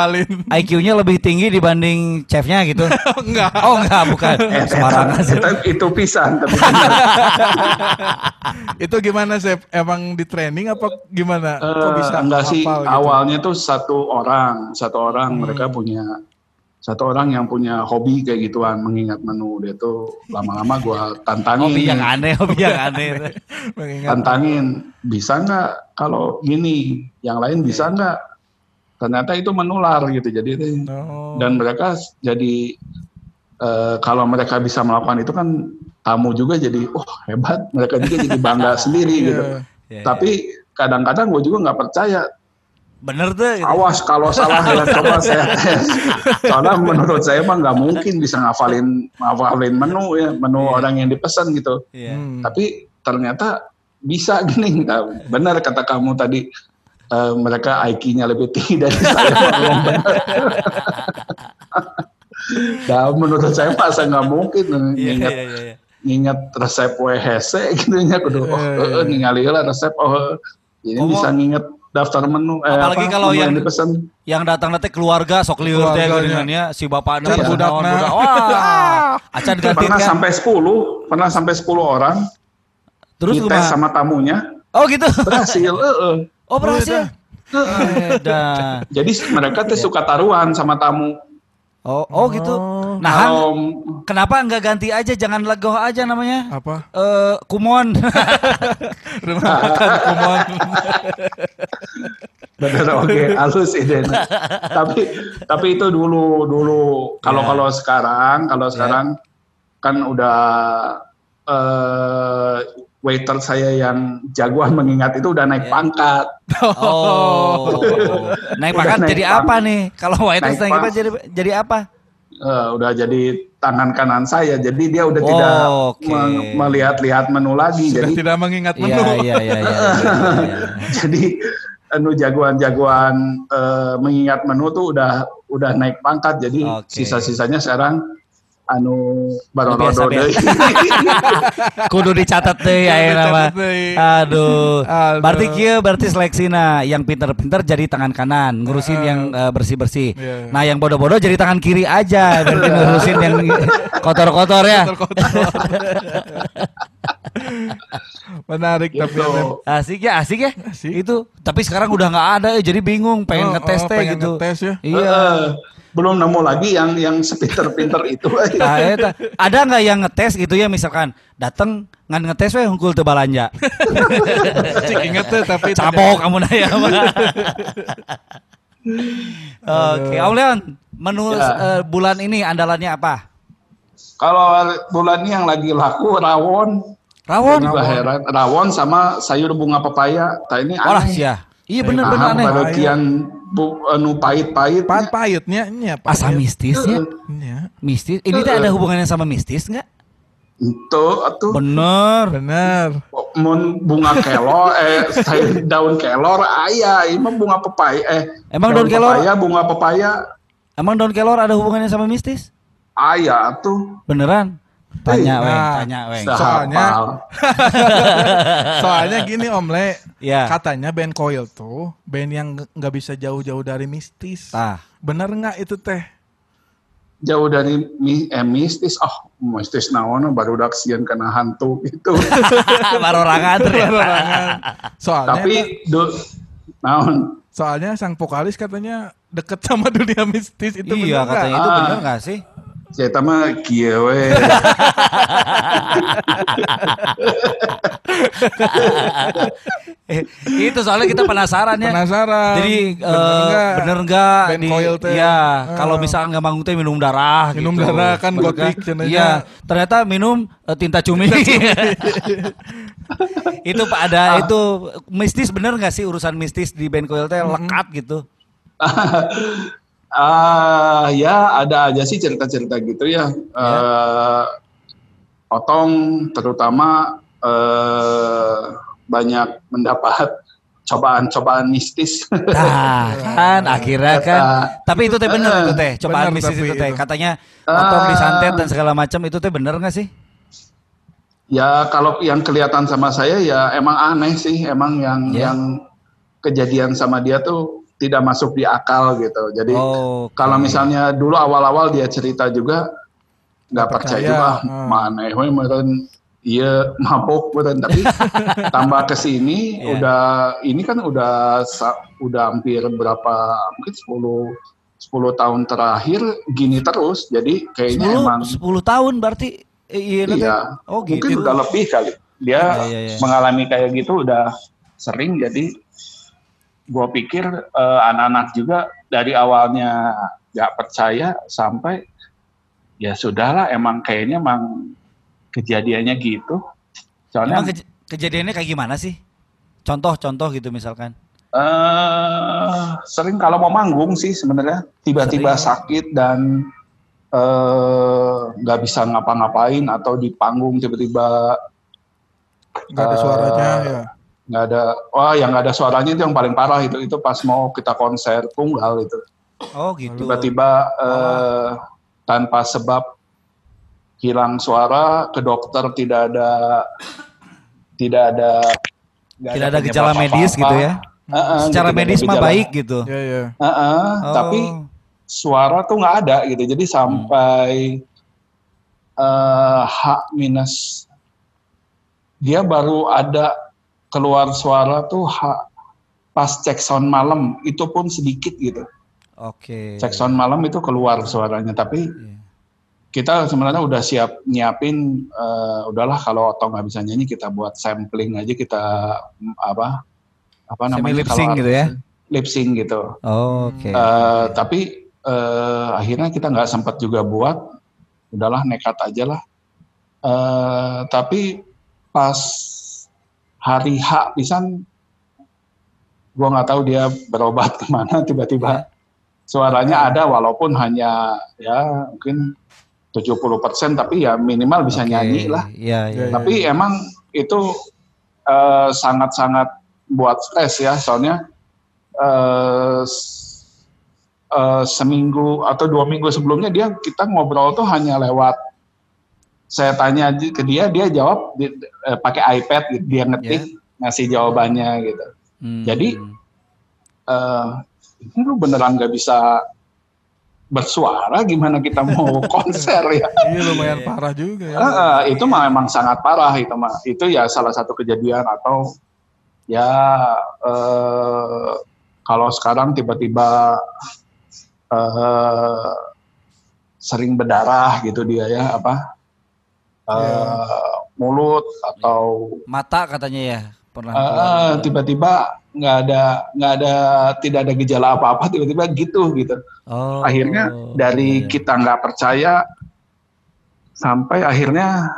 S2: IQ-nya lebih tinggi dibanding chefnya gitu.
S1: enggak.
S2: Oh enggak, bukan. Sembarangan sih.
S3: itu, itu pisan tapi
S1: itu gimana Chef? Emang di training apa gimana? Kok
S3: Eh,
S1: bisa
S3: enggak sih
S1: gitu?
S3: Awalnya tuh satu orang satu orang
S1: Hmm.
S3: mereka punya satu orang yang punya hobi kayak gituan mengingat menu dia tuh lama-lama gua tantangin
S2: Hobi yang aneh, hobi yang aneh.
S3: Tantangin bisa nggak kalau gini yang lain bisa nggak ternyata itu menular gitu jadi.
S1: Oh.
S3: dan mereka jadi eh, kalau mereka bisa melakukan itu kan tamu juga jadi oh hebat mereka juga jadi bangga sendiri
S1: Iya.
S3: gitu
S2: Ya,
S3: tapi kadang-kadang gue juga nggak percaya
S2: Bener tuh. gitu.
S3: awas kalau salah ya coba saya tes soalnya menurut saya mah nggak mungkin bisa ngafalin ngafalin menu ya menu
S2: Iya.
S3: orang yang dipesan gitu
S2: Iya.
S1: Hmm.
S3: tapi ternyata bisa gini Nah, benar kata kamu tadi eh, mereka IQ-nya lebih tinggi dari saya nah, menurut saya masa nggak mungkin
S2: Iya,
S3: nginget
S2: iya, iya, iya.
S3: nginget resep WHC gitu nya kudu oh
S1: Iya, iya,
S3: eh, ningali lah resep oh Jadi
S2: Oh.
S3: bisa nginget daftar menu. Eh,
S2: Apalagi
S3: apa,
S2: kalau
S3: menu
S2: yang-
S3: dipesan.
S2: Yang datang nanti keluarga sok liur teh
S1: Keluarganya.
S2: geuningannya si pada
S1: budakna.
S2: naon budak. Wah. Acan ganti
S3: Pernah
S2: kan.
S3: sampai 10, pernah sampai 10 orang.
S2: Terus
S3: dites
S2: kumaha?
S3: sama tamunya
S2: Oh gitu.
S3: berhasil. heeh.
S2: Oh berhasil. Edan.
S3: Jadi mereka tuh suka taruhan sama tamu.
S2: Oh, oh gitu.
S1: Oh.
S2: Nah, Han, kenapa nggak ganti aja jangan legoh aja namanya?
S1: Apa?
S2: Eh, kumon.
S1: Rumah makan kumon.
S3: bener oke halus ide tapi tapi itu dulu dulu kalau
S2: Ya.
S3: kalau sekarang kalau sekarang kan udah eh waiter saya yang jagoan mengingat itu udah naik
S2: Ya.
S3: pangkat
S2: Oh. Naik pangkat
S3: naik
S2: jadi
S3: pang-
S2: apa nih? Kalau white
S3: Naik
S2: naik apa
S3: pang-
S2: jadi jadi apa?
S3: Eh, udah jadi tangan kanan saya jadi dia udah
S2: Oh,
S3: tidak me- melihat-lihat menu lagi
S1: Sudah
S3: jadi
S1: tidak mengingat
S2: Iya,
S1: menu.
S2: iya, iya, iya, iya, iya.
S3: jadi anu jagoan-jagoan eh, mengingat menu tuh udah udah naik pangkat jadi
S2: Oke.
S3: sisa-sisanya sekarang anu
S2: biasa,
S3: barodo deui.
S2: Kudu dicatat deh ya
S1: deui.
S2: Aduh.
S1: Aduh.
S2: Berarti kieu berarti seleksina yang pinter-pinter jadi tangan kanan, ngurusin yang eh, bersih-bersih.
S1: Iya.
S2: Nah, yang bodoh-bodoh jadi tangan kiri aja, berarti ngurusin yang kotor-kotor ya.
S1: Menarik tapi
S3: Gitu.
S1: Beb.
S2: Asik ya, asik ya.
S1: Asik.
S2: Itu. Tapi sekarang udah nggak ada, eh, jadi bingung, pengen
S1: Oh,
S2: ngetes
S1: oh,
S2: teh
S1: pengen
S2: gitu.
S1: ngetes ya.
S2: Iya.
S3: Eh, belum nemu lagi yang yang sepinter-pinter itu.
S2: Nah, eta. ada nggak yang ngetes gitu ya misalkan dateng ngan ngetes we hungkul teu balanja.
S1: Cik inget tuh tapi
S2: Cabok kamu na ya. mah. Oke, Om Leon, menu
S3: Ya.
S2: eh, bulan ini andalannya apa?
S3: Kalau bulan ini yang lagi laku rawon.
S2: Rawon.
S3: Heran. Rawon sama sayur bunga pepaya. Nah, ini
S2: Olah
S3: aneh.
S2: Iya bener-bener
S3: Ah,
S2: aneh.
S3: baru kian bu, anu pahit-pahit.
S1: Pan pahitnya nya
S2: Asa mistisnya.
S1: Nya.
S2: Mistis. Ini teh ada hubungannya sama mistis nggak?
S3: Itu atuh
S2: Bener.
S1: Bener.
S3: mun bunga kelor eh daun kelor aya ini mah bunga pepaya eh
S2: Emang daun kelor?
S3: pepaya bunga pepaya
S2: Emang daun kelor ada hubungannya sama mistis?
S3: aya tuh
S2: Beneran? Tanya
S1: Nah,
S2: weng, tanya weng.
S1: so- Soalnya-. Soalnya gini Om Le,
S2: Ya.
S1: katanya band Coil tuh band yang nggak bisa jauh-jauh dari mistis.
S2: Tah.
S1: Bener nggak itu teh?
S3: jauh dari mi, eh, mistis oh mistis naon baru udah kesian kena hantu gitu
S2: Barorangan ternyata.
S1: Soalnya
S3: tapi do, naon
S1: soalnya sang vokalis katanya deket sama dunia mistis itu
S2: Iya
S1: bener nggak?
S2: katanya itu
S3: Ah.
S2: bener gak sih?
S3: Mah kieu we
S2: Eh, itu soalnya kita penasaran ya.
S1: Penasaran.
S2: Jadi
S1: Bener
S2: eh,
S1: nggak?
S2: bener nggak? Iya,
S1: Ah.
S2: kalau misalnya nggak bangun teh minum darah
S1: Minum
S2: gitu.
S1: darah kan gotik.
S2: Iya, ternyata minum eh, tinta cumi. itu Pak ada itu mistis bener nggak sih urusan mistis di band coil teh lekat gitu.
S3: ah ya ada aja sih cerita-cerita gitu ya Eh, otong terutama eh, banyak mendapat cobaan-cobaan mistis
S2: Nah, kan akhirnya kan. Tapi itu teh bener itu teh, cobaan
S1: Bener
S2: mistis itu teh. Katanya
S3: Ah.
S2: otong disantet dan segala macam itu teh bener nggak sih?
S3: Ya kalau yang kelihatan sama saya ya emang aneh sih, emang yang
S2: Ya.
S3: yang kejadian sama dia tuh tidak masuk di akal gitu. Jadi
S2: Oh,
S3: kalau misalnya dulu awal-awal dia cerita juga nggak percaya, juga,
S1: hmm.
S3: mana we meureun iya mabok meureun tapi tambah ke sini
S2: Ya.
S3: udah ini kan udah udah hampir berapa mungkin 10 10 tahun terakhir gini terus. Jadi kayaknya
S2: 10,
S3: emang
S2: 10 tahun berarti eh, iya.
S3: Iya,
S2: Oh gitu.
S3: mungkin udah lebih kali. Dia
S2: Iya, iya, iya.
S3: mengalami kayak gitu udah sering, jadi gue pikir eh, anak-anak juga dari awalnya nggak percaya sampai ya sudahlah, emang kayaknya emang kejadiannya gitu. Soalnya
S2: Emang kej- kejadiannya kayak gimana sih? Contoh-contoh gitu misalkan.
S3: eh sering kalau mau manggung sih sebenarnya tiba-tiba
S2: Sering.
S3: sakit dan eh, nggak bisa ngapa-ngapain atau di panggung tiba-tiba
S1: Nggak ada suaranya ya.
S3: Nggak ada wah yang nggak ada suaranya itu yang paling parah itu itu pas mau kita konser tunggal itu
S2: Oh gitu.
S3: tiba-tiba eh, tanpa sebab hilang suara ke dokter tidak ada tidak ada
S2: Tidak ada
S3: penyebab
S2: gejala medis
S3: apa-apa.
S2: gitu ya.
S3: Heeh,
S2: Secara
S3: gitu, tidak ada
S2: medis mah baik gitu.
S1: Ya ya.
S3: Heeh,
S2: Oh.
S3: tapi suara tuh nggak ada gitu. Jadi sampai eh, H minus dia baru ada keluar suara tuh H pas cek sound malam itu pun sedikit gitu.
S2: Oke.
S3: Cek sound malam itu keluar suaranya tapi
S2: Iya.
S3: kita sebenarnya udah siap nyiapin eh, udahlah kalau Otong nggak bisa nyanyi kita buat sampling aja kita mm, apa apa
S2: Semi
S3: namanya
S2: lip sync gitu ya?
S3: lip sync gitu.
S2: Oke.
S3: Eh, tapi eh, akhirnya kita nggak sempat juga buat, udahlah nekat aja lah. Eh, tapi pas hari H pisan, gua nggak tahu dia berobat ke mana tiba-tiba suaranya ada walaupun hanya ya mungkin 70% tapi ya minimal bisa
S2: Oke.
S3: nyanyi lah.
S2: Iya, iya.
S1: Ya.
S3: Tapi emang itu eh, sangat-sangat buat stres ya, soalnya s- eh, seminggu atau dua minggu sebelumnya dia kita ngobrol tuh hanya lewat saya tanya ke dia, dia jawab di- eh, pakai iPad, gitu. dia ngetik ngasih jawabannya gitu.
S2: Hmm.
S3: Jadi, Eh, ini lu beneran nggak bisa bersuara, gimana kita mau konser ya?
S1: Iya lumayan parah juga ya.
S3: Ah, itu mah memang sangat parah itu mah. Itu ya salah satu kejadian atau ya eh, kalau sekarang tiba-tiba eh, sering berdarah gitu dia ya apa eh, mulut atau
S2: mata katanya ya pernah.
S3: eh, tiba-tiba nggak ada nggak ada tidak ada gejala apa-apa tiba-tiba gitu gitu
S2: oh.
S3: akhirnya dari
S2: iya.
S3: kita nggak percaya sampai akhirnya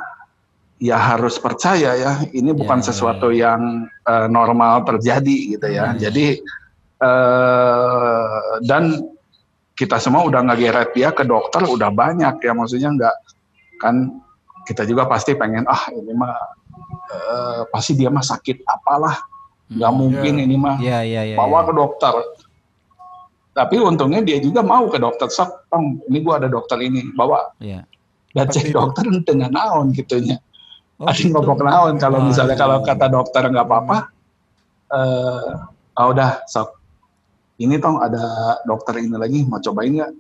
S3: ya harus percaya ya ini bukan
S2: Ya,
S3: sesuatu yang eh, normal terjadi gitu ya
S2: Hmm.
S3: jadi eh, dan kita semua udah ngegeret dia ke dokter udah banyak ya maksudnya nggak kan kita juga pasti pengen ah ini mah eh, pasti dia mah sakit apalah nggak
S2: Hmm.
S3: mungkin
S1: Ya.
S3: ini mah
S2: Iya, iya, iya.
S3: bawa
S2: iya.
S3: ke dokter. Tapi untungnya dia juga mau ke dokter. Sok, tong, ini gua ada dokter ini, bawa.
S2: Iya.
S3: Dan
S1: Pasti
S3: cek
S1: itu.
S3: dokter dengan naon gitunya.
S2: Oh,
S3: ada
S2: gitu.
S3: ngobok naon kalau
S2: Ah,
S3: misalnya
S2: iya,
S3: kalau
S2: iya.
S3: kata dokter nggak apa-apa, eh ah udah sok. Ini tong ada dokter ini lagi, mau cobain nggak?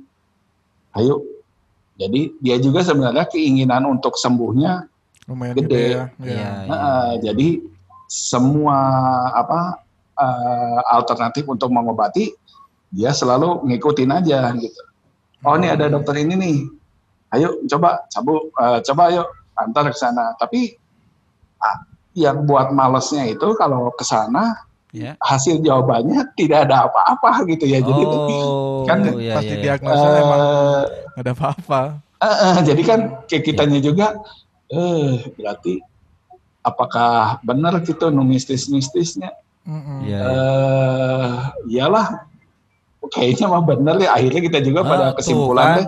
S3: Ayo. Jadi dia juga sebenarnya keinginan untuk sembuhnya
S1: Lumayan
S3: Gede.
S1: gede, ya.
S2: Iya,
S1: Ya.
S3: Nah, jadi semua apa eh, alternatif untuk mengobati dia selalu ngikutin aja gitu. Oh ini ada dokter ini nih, ayo coba cabut, eh, coba ayo antar ke sana. Tapi ah, yang buat malesnya itu kalau ke sana
S2: Iya.
S3: hasil jawabannya tidak ada apa-apa gitu ya. Jadi
S2: oh,
S3: kan
S2: iya,
S1: Pasti
S2: iya, iya.
S1: diagnosa emang nggak ada apa-apa.
S3: eh, eh, jadi kan kayak kitanya juga, eh berarti apakah benar gitu nu mistis-mistisnya?
S1: Mm-mm.
S2: Iya, iya.
S3: eh iyalah kayaknya mah bener ya akhirnya kita juga pada
S2: Ah, tuh
S3: kesimpulan
S2: kan.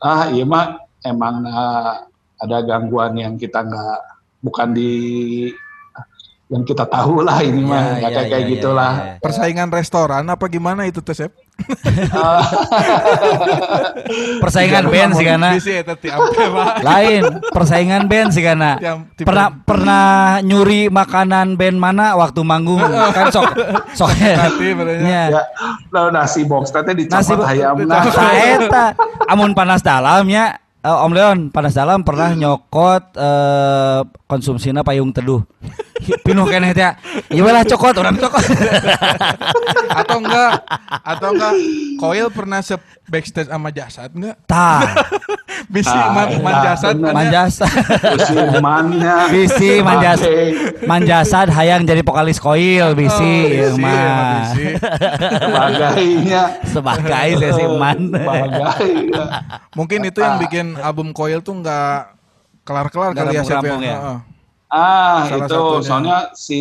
S3: ah iya mah emang ah, ada gangguan yang kita nggak bukan di yang kita tahu lah ini mah
S2: Iya,
S3: nggak
S2: iya,
S3: kayak kayak
S2: iya,
S3: gitulah
S2: iya, iya.
S1: Persaingan restoran apa gimana itu Teh Sep?
S2: Persaingan band sih karena
S1: ya
S2: lain persaingan band sih karena pernah pernah nyuri makanan band mana waktu manggung kan sok sok. Nya.
S3: ya lo nasi box tadi dicopot hayam nah.
S2: Nah, eta amun panas dalamnya eh, Om Leon panas dalam pernah nyokot eh, konsumsina payung teduh. Pinuh keneh teh. Ieu lah cokot orang cokot.
S1: Atau enggak? Atau enggak? Koil pernah se backstage sama jasad enggak?
S2: tah
S1: Bisi
S3: Ah,
S1: man, man jasad
S3: bener.
S1: ya?
S2: manjasa
S3: musimannya
S2: Bisi manjas
S3: Pakai
S2: manjasad hayang jadi vokalis koil bisi ieu
S1: bisi,
S2: mah
S1: emang bisi.
S3: sebagainya.
S2: Sebagai sesi man.
S3: Sebagai
S1: Mungkin itu yang bikin album Koil tuh enggak kelar-kelar
S2: Nggak
S1: kali ya Sep ya.
S2: ya?
S1: Heeh.
S3: Ah,
S1: Salah
S3: itu
S1: satunya.
S3: soalnya si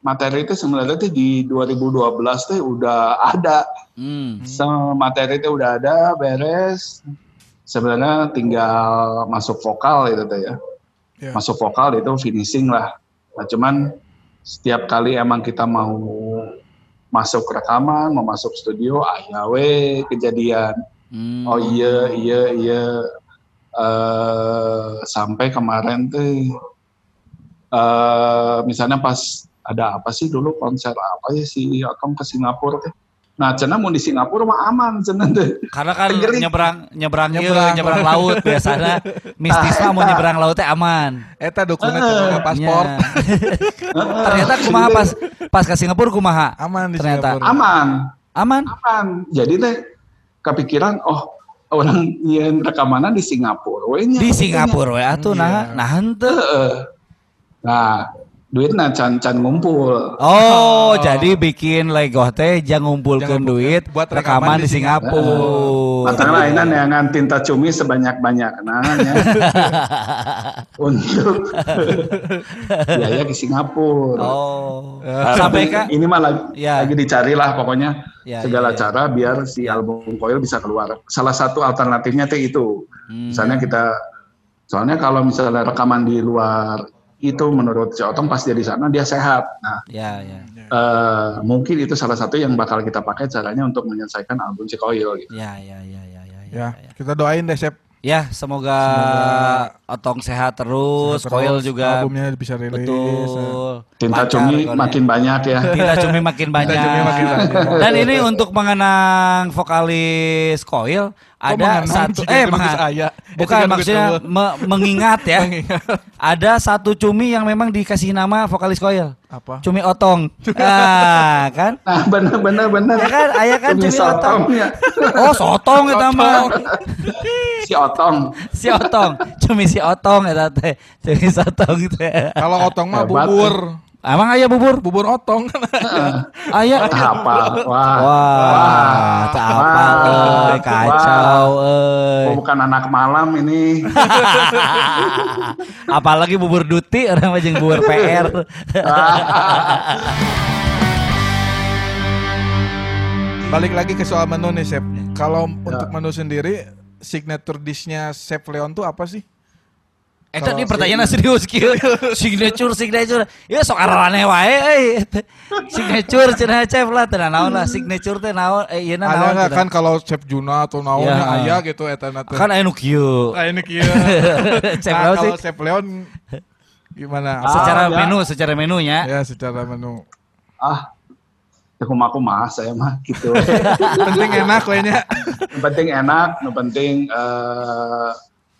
S3: materi itu sebenarnya tuh di 2012 tuh udah ada.
S2: hmm.
S3: Sama materi itu udah ada, beres. Sebenarnya tinggal masuk vokal itu tuh ya.
S1: Ya.
S3: Masuk vokal itu finishing lah. Nah, cuman setiap kali emang kita mau masuk rekaman, mau masuk studio, ah we kejadian.
S2: Hmm.
S3: Oh iya iya iya eh sampai kemarin tuh eh misalnya pas ada apa sih dulu konser apa ya si Otong ke Singapura teh. Nah, cenah mau di Singapura mah aman cenah teh.
S2: Karena kan
S3: Tenggelik.
S2: nyebrang nyebrang ieu,
S1: Nyebrang.
S2: nyebrang laut biasanya mistis mah mau nyebrang laut teh aman.
S1: Eta dokumen teu paspor.
S2: Nya. Ternyata kumaha pas pas ke Singapura kumaha?
S1: Aman di
S2: Ternyata.
S1: Singapura.
S3: Aman,
S2: Aman?
S3: aman. Jadi teh kepikiran oh orang nyian rekamannya di Singapura. we nya.
S2: Di Singapura we atuh nah
S1: Iya.
S2: nah henteu.
S3: Heeh. Nah, can can ngumpul.
S2: Oh, jadi bikin Lego teh jangan ngumpulkeun
S1: Jangan
S2: duit
S1: buat
S2: rekaman,
S1: rekaman
S2: di
S1: di
S2: Singapura.
S3: Matang lainnya neangan tinta cumi sebanyak-banyak nanya untuk biaya ke Singapura.
S2: Oh.
S3: Nah,
S2: Sampai
S3: ini-
S2: ke
S3: ini mah lagi,
S2: Ya.
S3: lagi dicari lah pokoknya
S2: Ya,
S3: segala
S2: ya, ya.
S3: cara biar si album Coil bisa keluar. Salah satu alternatifnya teh itu.
S2: Hmm.
S3: Misalnya kita soalnya kalau misalnya rekaman di luar itu menurut si Otong pas dia di sana dia sehat. Nah,
S2: Ya, ya.
S3: eh, mungkin itu salah satu yang bakal kita pakai caranya untuk menyelesaikan album si Coil gitu.
S2: Ya, ya, ya, ya, ya, ya.
S1: Ya,
S2: ya.
S1: kita doain deh Sep.
S2: Ya, semoga, Otong sehat terus,
S1: Terus
S2: Koil juga
S1: albumnya bisa rilis.
S2: betul.
S3: Tinta
S2: lancar
S3: cumi makin banyak ya.
S2: Tinta cumi makin banyak.
S1: cumi makin banyak.
S2: Dan ini untuk mengenang vokalis Koil ada
S1: mengenang
S2: satu
S1: jika
S2: eh
S1: ayah? Eh,
S2: bukan maksudnya me- mengingat ya. ada satu cumi yang memang dikasih nama vokalis Koil.
S1: Apa?
S2: Cumi Otong. Ah, kan?
S3: Nah, bener bener bener.
S2: Ya kan, ayah kan
S3: Cumi
S2: cumi Otong.
S3: sotong ya.
S2: Oh, sotong eta mah.
S3: Si Otong.
S2: Si Otong, cumi si Otong eta teh. Cumi sotong teh.
S1: Kalau otong mah bubur.
S2: Emang ayah bubur?
S1: Bubur otong.
S2: Ayah.
S3: Apa. Wah.
S2: Wah, tak apa
S3: Wah.
S2: euy, kacau euy.
S3: Oh, bukan anak malam ini.
S2: Apalagi bubur duti orang mah jeung bubur PR.
S1: Balik lagi ke soal menu nih Sep. Kalau
S2: Ya.
S1: untuk menu sendiri signature dishnya Chef Leon tuh apa sih?
S2: Eta
S1: Kalau
S2: ini pertanyaan serius kieu. Signature signature. Ya sok araneh wae euy. Signature cenah chef lah teu naon lah signature teh naon eh ieu
S1: Ada
S2: naon. cenah.
S1: kan kalau Chef Juna atau naonnya
S2: Ya.
S1: aya gitu eta na teh.
S2: Kan anu kieu.
S1: Ah, ini kia.
S2: Chef
S1: Nah,
S2: Leon
S1: kalau
S2: sih
S1: Chef Leon gimana?
S3: Ah,
S2: secara
S3: ya.
S2: menu, secara menunya.
S1: Ya secara menu.
S3: Ah. Aku mah saya mah gitu.
S1: Penting enak
S3: yang penting enak, penting eh,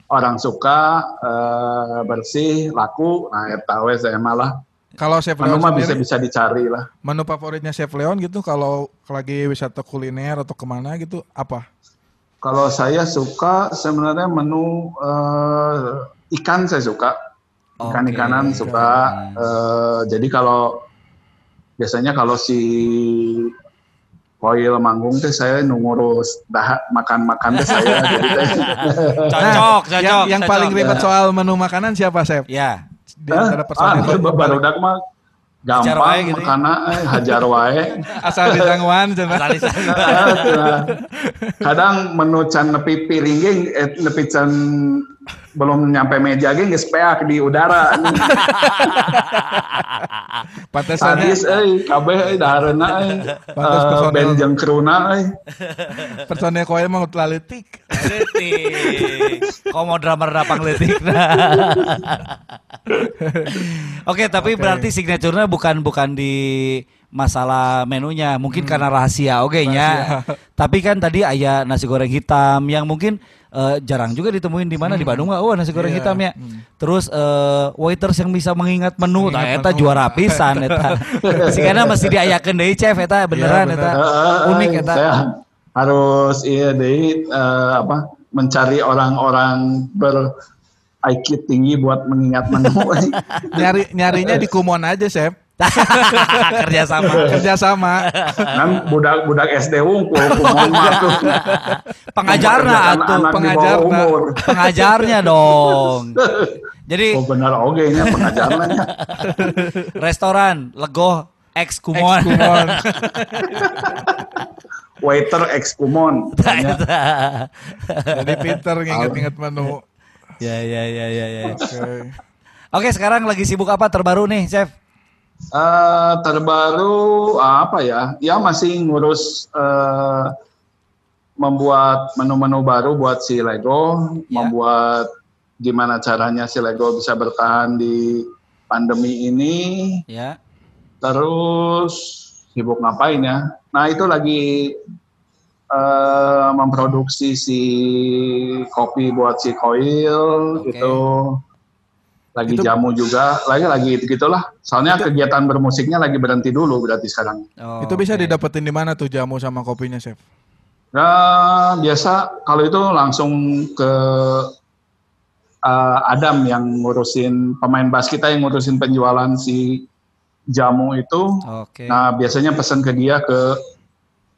S3: orang suka, eh, bersih, laku. Nah, eta we saya malah.
S1: Kalau Chef
S3: Menu
S1: Leon
S3: mah bisa bisa dicari lah.
S1: menu favoritnya Chef Leon gitu kalau lagi wisata kuliner atau ke mana gitu apa?
S3: Kalau saya suka sebenarnya menu eh, ikan saya suka. Ikan-ikanan
S2: Oke,
S3: suka. Eh, jadi kalau biasanya kalau si Koil manggung teh saya nungurus dah makan-makan teh saya jadi teh
S2: Cocok,
S1: Nah,
S2: cocok.
S1: yang, yang
S2: cocok.
S1: paling ribet soal menu makanan siapa Chef?
S2: Ya.
S1: Di antara
S3: ah,
S1: personil
S3: barudak mah
S2: wae
S3: gampang
S2: gitu
S3: eh, hajar wae.
S1: asal cenah.
S2: Asal di sana.
S3: Ah, Kadang menu can nepi piring ge eh, nepi can belum nyampe meja ge geus peak di udara.
S1: Pantesannya
S3: Sadis euy, kabeh euy dahareuna euy.
S1: Pantes
S3: Eh,
S1: personel.
S3: band jeung crewna euy.
S1: personil koe letik.
S2: Letik. Kau mau drama rapang letik. Oke, tapi
S1: Oke.
S2: berarti signaturenya bukan bukan di masalah menunya, mungkin karena rahasia oke nya. Tapi kan tadi ayah nasi goreng hitam yang mungkin eh, jarang juga ditemuin di mana di Bandung mah. Oh, nasi goreng
S1: Iya.
S2: hitam ya. Terus eh, waiters yang bisa mengingat menu, nah
S1: Mengingat
S2: eta juara pisan eta. Sigana mesti diayakeun deui chef eta beneran
S1: Iya,
S2: eta.
S1: bener.
S3: Eh,
S2: Unik eta.
S3: Saya harus iya deh eh, apa mencari orang-orang ber IQ tinggi buat mengingat menu.
S1: Nyari nyarinya di Kumon aja, Chef.
S2: Kerja sama.
S1: Kerja sama.
S3: kan SD wungkul Mempekerjakan
S2: atuh,
S3: anak di bawah
S1: pengajarna.
S3: umur.
S2: pengajarnya dong. Jadi
S3: Oh benar oke nya pengajarnya.
S2: restoran Legoh X Kumon.
S1: Kumon.
S3: Waiter ex kumon.
S1: Jadi pinter nginget-nginget menu.
S2: ya ya ya ya ya.
S1: Oke.
S2: Oke, sekarang lagi sibuk apa terbaru nih, Chef?
S3: Eh, terbaru apa ya? Ya masih ngurus eh, membuat menu-menu baru buat si Lego,
S2: Ya.
S3: membuat gimana caranya si Lego bisa bertahan di pandemi ini.
S2: Ya.
S3: Terus sibuk ngapain ya? Nah itu lagi eh, memproduksi si kopi buat si Coil
S2: Oke.
S3: gitu. Lagi
S1: Itu-
S3: jamu juga, lagi lagi gitulah. Soalnya kegiatan bermusiknya lagi berhenti dulu berarti sekarang.
S2: Oh,
S1: itu bisa
S2: oke.
S1: didapetin di mana tuh jamu sama kopinya, Chef?
S3: Nah, biasa kalau itu langsung ke eh, Adam yang ngurusin pemain bass kita yang ngurusin penjualan si jamu itu.
S2: Oke.
S3: Nah, biasanya pesan ke dia ke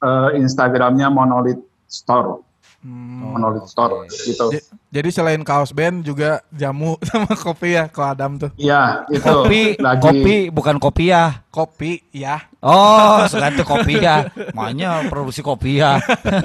S3: eh, Instagramnya Monolith Store,
S1: Hmm.
S3: Monolith
S2: oke.
S3: Store gitu.
S1: J- Jadi selain kaos band juga jamu sama kopi ya, ko Adam tuh.
S3: Iya, itu
S2: kopi,
S3: lagi
S2: kopi bukan kopi ya.
S1: Kopi ya.
S2: Oh, sekarang itu kopi ya. Makanya produksi kopi ya.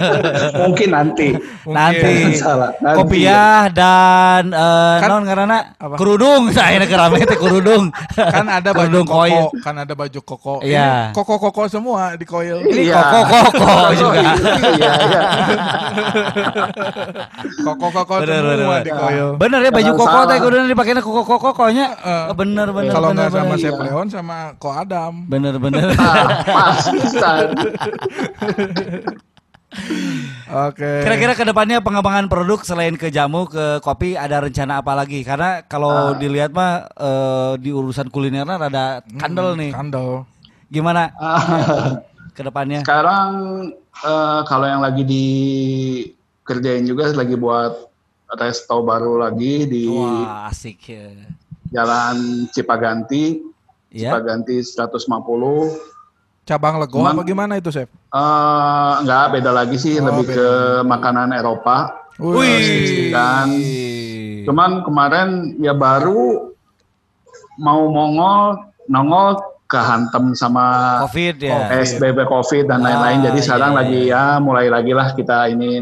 S3: mungkin nanti.
S2: Nanti
S3: Salah. Nanti
S2: kopiah dan eh
S1: Kan-
S2: non karena
S1: apa?
S2: kerudung saya kerame teh kerudung
S1: Kan ada baju
S2: Kerudung
S1: koko,
S2: koil.
S1: kan ada baju koko.
S2: Iya.
S1: Koko-koko semua di koil.
S2: Ini
S3: Iya.
S2: koko-koko juga.
S3: Iya, iya.
S1: Koko-koko
S2: Bener,
S1: semua
S2: bener,
S1: di
S3: bener.
S1: koil.
S2: bener ya baju koko teh kudu dipakein koko koko kokonya bener bener
S1: Kalau nggak sama
S2: bener.
S1: Chef
S3: Iya.
S1: Leon sama Ko Adam.
S2: bener bener
S3: Ah, pas pisan.
S1: Oke.
S2: Kira-kira ke depannya pengembangan produk selain ke jamu ke kopi ada rencana apa lagi? Karena kalau dilihat mah eh, di urusan kulinernya rada kandel nih.
S1: Kandel.
S2: Gimana
S3: Ah,
S2: ke depannya?
S3: Sekarang eh, kalau yang lagi dikerjain juga lagi buat resto baru lagi di
S2: Wah asik ya.
S3: Jalan Cipaganti,
S2: Ya.
S3: Cipaganti 150.
S1: Cabang Lego
S3: Cuman-
S1: apa gimana itu, Chef?
S3: Eh enggak beda lagi sih,
S1: Oh,
S3: lebih
S1: beda.
S3: ke makanan Eropa.
S1: Wih.
S3: Kan. Cuman kemarin ya baru mau mongol, nongol kehantem sama
S2: Covid ya.
S3: SBB COVID dan lain-lain.
S2: Ah,
S3: Jadi sekarang
S2: iya,
S3: lagi ya mulai lagi lah kita ini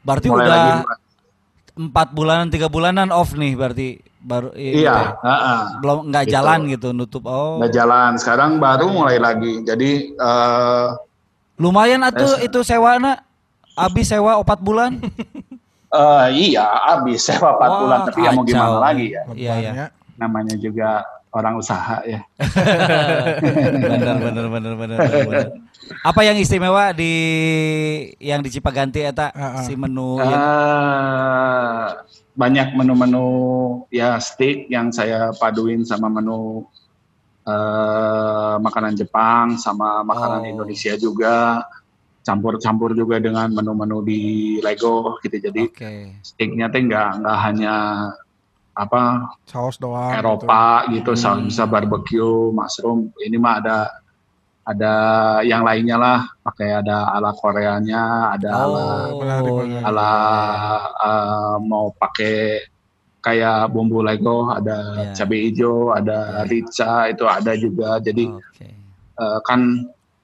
S2: Berarti
S3: mulai
S2: udah
S3: lagi.
S2: Empat bulanan tiga bulanan off nih berarti baru
S3: Iya, heeh.
S2: belum nggak
S3: Gitu.
S2: jalan gitu nutup oh
S3: nggak jalan. Sekarang baru mulai lagi. Jadi eh
S2: lumayan atuh
S3: Es-
S2: itu sewa na habis sewa empat bulan
S3: eh, iya habis sewa 4
S2: Wah,
S3: bulan tapi ya mau gimana lagi ya.
S2: Iya, iya.
S3: Namanya juga orang usaha ya.
S2: bener bener bener, bener. apa yang istimewa di yang di Cipaganti eta
S1: Ah, ah.
S2: si menu
S3: Eh,
S2: ya?
S3: banyak menu-menu ya steak yang saya paduin sama menu eh, makanan Jepang sama makanan
S2: Oh.
S3: Indonesia juga campur-campur juga dengan menu-menu di Lego gitu jadi
S2: oke
S3: steaknya teh nggak nggak hanya apa
S1: Saus doang.
S3: Eropa gitu,
S2: Hmm.
S3: bisa barbecue, mushroom. Ini mah ada ada yang lainnya lah, pakai ada ala Koreanya, ada ala
S2: oh
S1: menarik,
S2: iya,
S1: menarik.
S3: ala eh, mau pakai kayak bumbu Lego, ada
S2: Iya.
S3: cabai hijau, ada rica, itu ada juga. Jadi
S2: oke
S3: eh, kan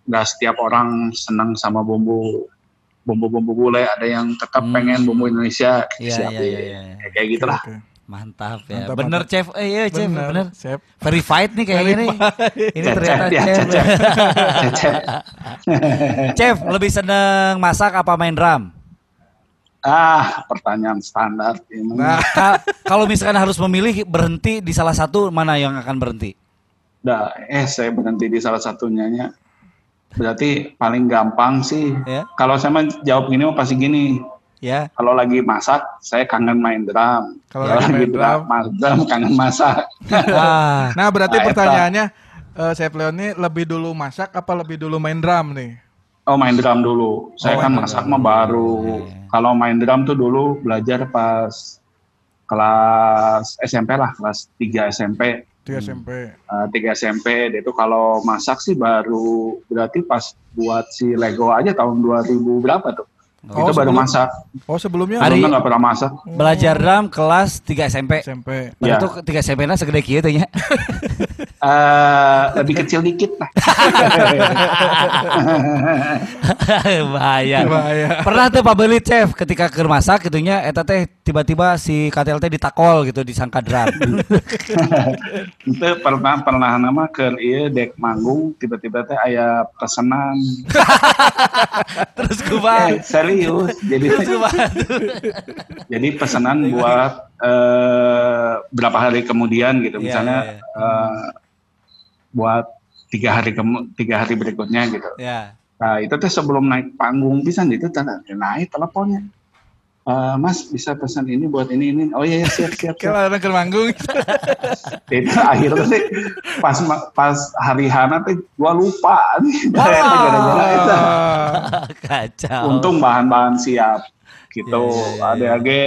S3: nggak setiap orang senang sama bumbu bumbu-bumbu bule, ada yang tetap
S2: Hmm.
S3: pengen bumbu Indonesia
S2: Iya,
S3: siapin.
S2: iya, iya, iya.
S3: Kayak- gitulah.
S1: Oke.
S2: Mantap ya
S1: Mantap,
S2: bener
S1: mantap.
S2: chef eh iya chef
S1: Bener,
S2: bener
S1: Chef.
S2: verified nih kayaknya nih ini ternyata
S3: ya,
S2: chef.
S3: Cecep.
S2: chef lebih seneng masak apa main drum
S3: Ah, pertanyaan standar ini.
S1: Nah,
S2: Ka- kalau misalkan harus memilih berhenti di salah satu mana yang akan berhenti
S3: Dah, eh saya berhenti di salah satunya nya. Berarti paling gampang sih.
S2: ya
S3: Kalau saya jawab gini mah pasti gini.
S2: Ya
S3: Kalau lagi masak, saya kangen main drum.
S1: Kalau lagi main drum.
S3: drum kangen masak.
S2: ah
S1: Nah, berarti
S3: Nah,
S1: pertanyaannya eh Chef Leon ini lebih dulu masak apa lebih dulu main drum nih?
S3: Oh main drum dulu. Saya
S1: Oh,
S3: kan masak
S1: drum.
S3: mah baru.
S2: Iya.
S3: Kalau main drum tuh dulu belajar pas kelas SMP lah, kelas 3 SMP.
S1: Itu SMP.
S3: Eh, tiga SMP dia itu kalau masak sih baru berarti pas buat si Lego aja tahun 2000 berapa tuh
S1: Oh,
S3: itu baru masak
S1: Oh, sebelumnya
S2: Hari-
S3: nggak pernah masak
S2: belajar drum kelas 3 SMP
S1: SMP.
S3: Ya.
S2: Berarti 3 SMP na segede kieu teh nya.
S3: Eh, lebih kecil dikit lah
S2: Bahaya.
S1: Bahaya.
S2: Pernah tuh Pak Belit chef ketika keur masak gitunya eta teh tiba-tiba si katel teh ditakol gitu disangka drum.
S3: itu pernah pernah nama ke iya dek manggung tiba-tiba teh ayah pesanan
S2: Terus kumaha?
S3: eh, serius jadi
S2: Terus
S3: jadi pesanan buat eh, berapa hari kemudian gitu
S2: Iya,
S3: misalnya
S2: iya, iya.
S3: eh, buat tiga hari kemu- tiga hari berikutnya gitu.
S2: Ya.
S3: Nah itu tuh sebelum naik panggung pisan itu tanda naik teleponnya. Eh, mas bisa pesan ini buat ini ini. Oh iya iya, siap siap. siap.
S1: Kalau ada ke manggung.
S3: itu akhirnya sih pas pas hari Hana tuh gua lupa nih eta.
S2: Kacau.
S3: untung bahan-bahan siap gitu
S2: Ya, ya, ya,
S3: ada lagi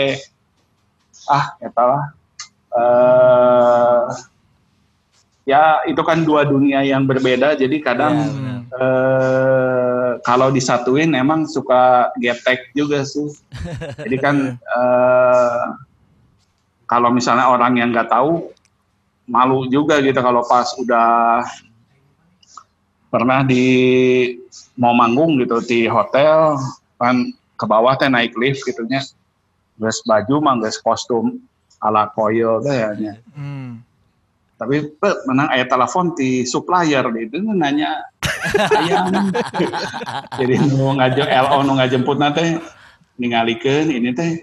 S3: ah eta lah eh ya itu kan dua dunia yang berbeda jadi kadang
S2: benar.
S3: eh kalau disatuin emang suka getek juga sih jadi kan eh kalau misalnya orang yang nggak tahu malu juga gitu kalau pas udah pernah di mau manggung gitu di hotel kan ke bawah teh naik lift gitunya geus baju mah kostum ala koyo teh ya nya.
S1: Hmm.
S3: Tapi pe, menang aya telepon di supplier. Itu nanya ayam jadi nu ngajem LO nu ngajemput teh ningalikeun ini teh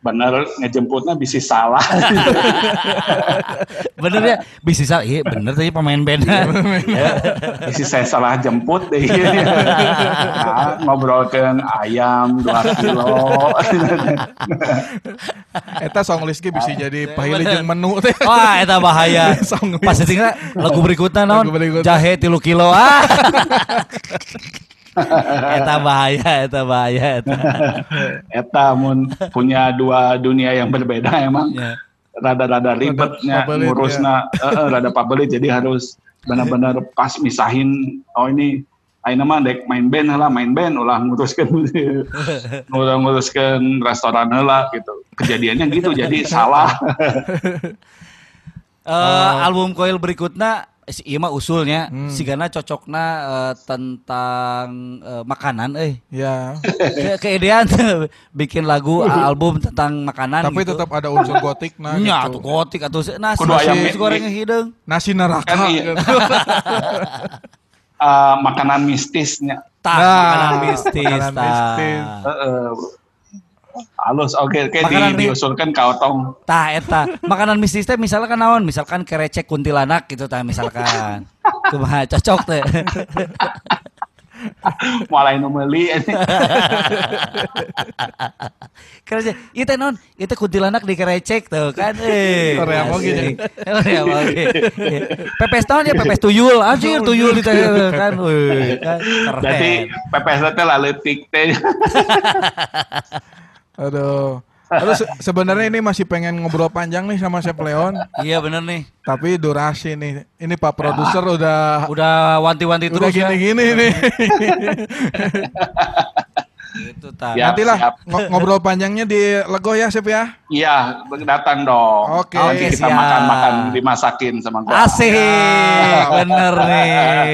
S3: bener ngejemputnya bisa salah
S2: Bener ya, bisa salah. Iya, bener tadi pemain band.
S3: bisa saya salah jemput deh nah, ngobrolkan ayam 2 kilo
S1: Eta song list ge bisa jadi pahili jeung menu teh.
S2: Wah, eta bahaya. Pas tinggal lagu berikutnya non
S1: Lagu berikutnya.
S2: jahe tilu kilo ah. eta bahaya, eta bahaya eta.
S3: Eta mun punya dua dunia yang berbeda emang.
S2: Ya.
S3: rada-rada ribetnya ngurusna eh, eh, rada pabelit jadi harus benar-benar pas misahin oh ini Aina mah dek main band lah main band ulah nguruskan ulah nguruskan restoran lah gitu. Kejadiannya gitu jadi salah.
S2: Eh, album Coil berikutnya si ieu mah usulnya
S1: Hmm.
S2: si Gana cocokna eh, tentang eh, makanan eh
S1: Ya.
S2: ke keidean bikin lagu album tentang makanan
S1: Tapi
S2: gitu.
S1: tetap ada unsur gotik nah
S2: Nya
S1: gitu.
S2: atuh gotik atuh nasi,
S3: Kudu ayam
S2: nasi goreng hideung.
S1: Nasi neraka.
S3: Kan iya.
S1: gitu.
S3: Eh, makanan mistisnya
S2: Tah,
S1: Nah,
S2: makanan mistis.
S1: makanan mistis.
S3: Eh, eh, halus. Oke oke
S2: Makanan
S3: di, diusulkan ka otong
S2: Tah eta. Makanan mistis teh misalkan naon? Misalkan kerecek kuntilanak gitu tah misalkan. Kumaha cocok teh.
S3: Mulai nu meuli
S2: kerecek. Ieu teh naon? Ieu teh kuntilanak di kerecek tuh kan. Eh
S1: Korea moge
S2: asik. Korea moge pepes naon ya? Pepes tuyul. Anjir tuyul. di teh kan. Weh kan.
S3: Berarti
S2: keren.
S3: pepes teh laletik teh
S1: Aduh. Terus se- sebenarnya ini masih pengen ngobrol panjang nih sama Chef Leon,
S2: iya bener nih
S1: tapi durasi nih. Ini Pak produser udah
S2: udah wanti-wanti
S1: udah
S2: terus ya
S1: gini-gini nih.
S2: gitu tah
S3: Ya.
S1: Nantilah
S3: siap.
S1: ngo- ngobrol panjangnya di Lego ya, Chef ya.
S3: Iya, datang dong.
S1: Oke.
S3: Nanti
S2: Oke,
S3: kita
S2: siap.
S3: makan-makan dimasakin sama gua.
S2: Asik, bener nih,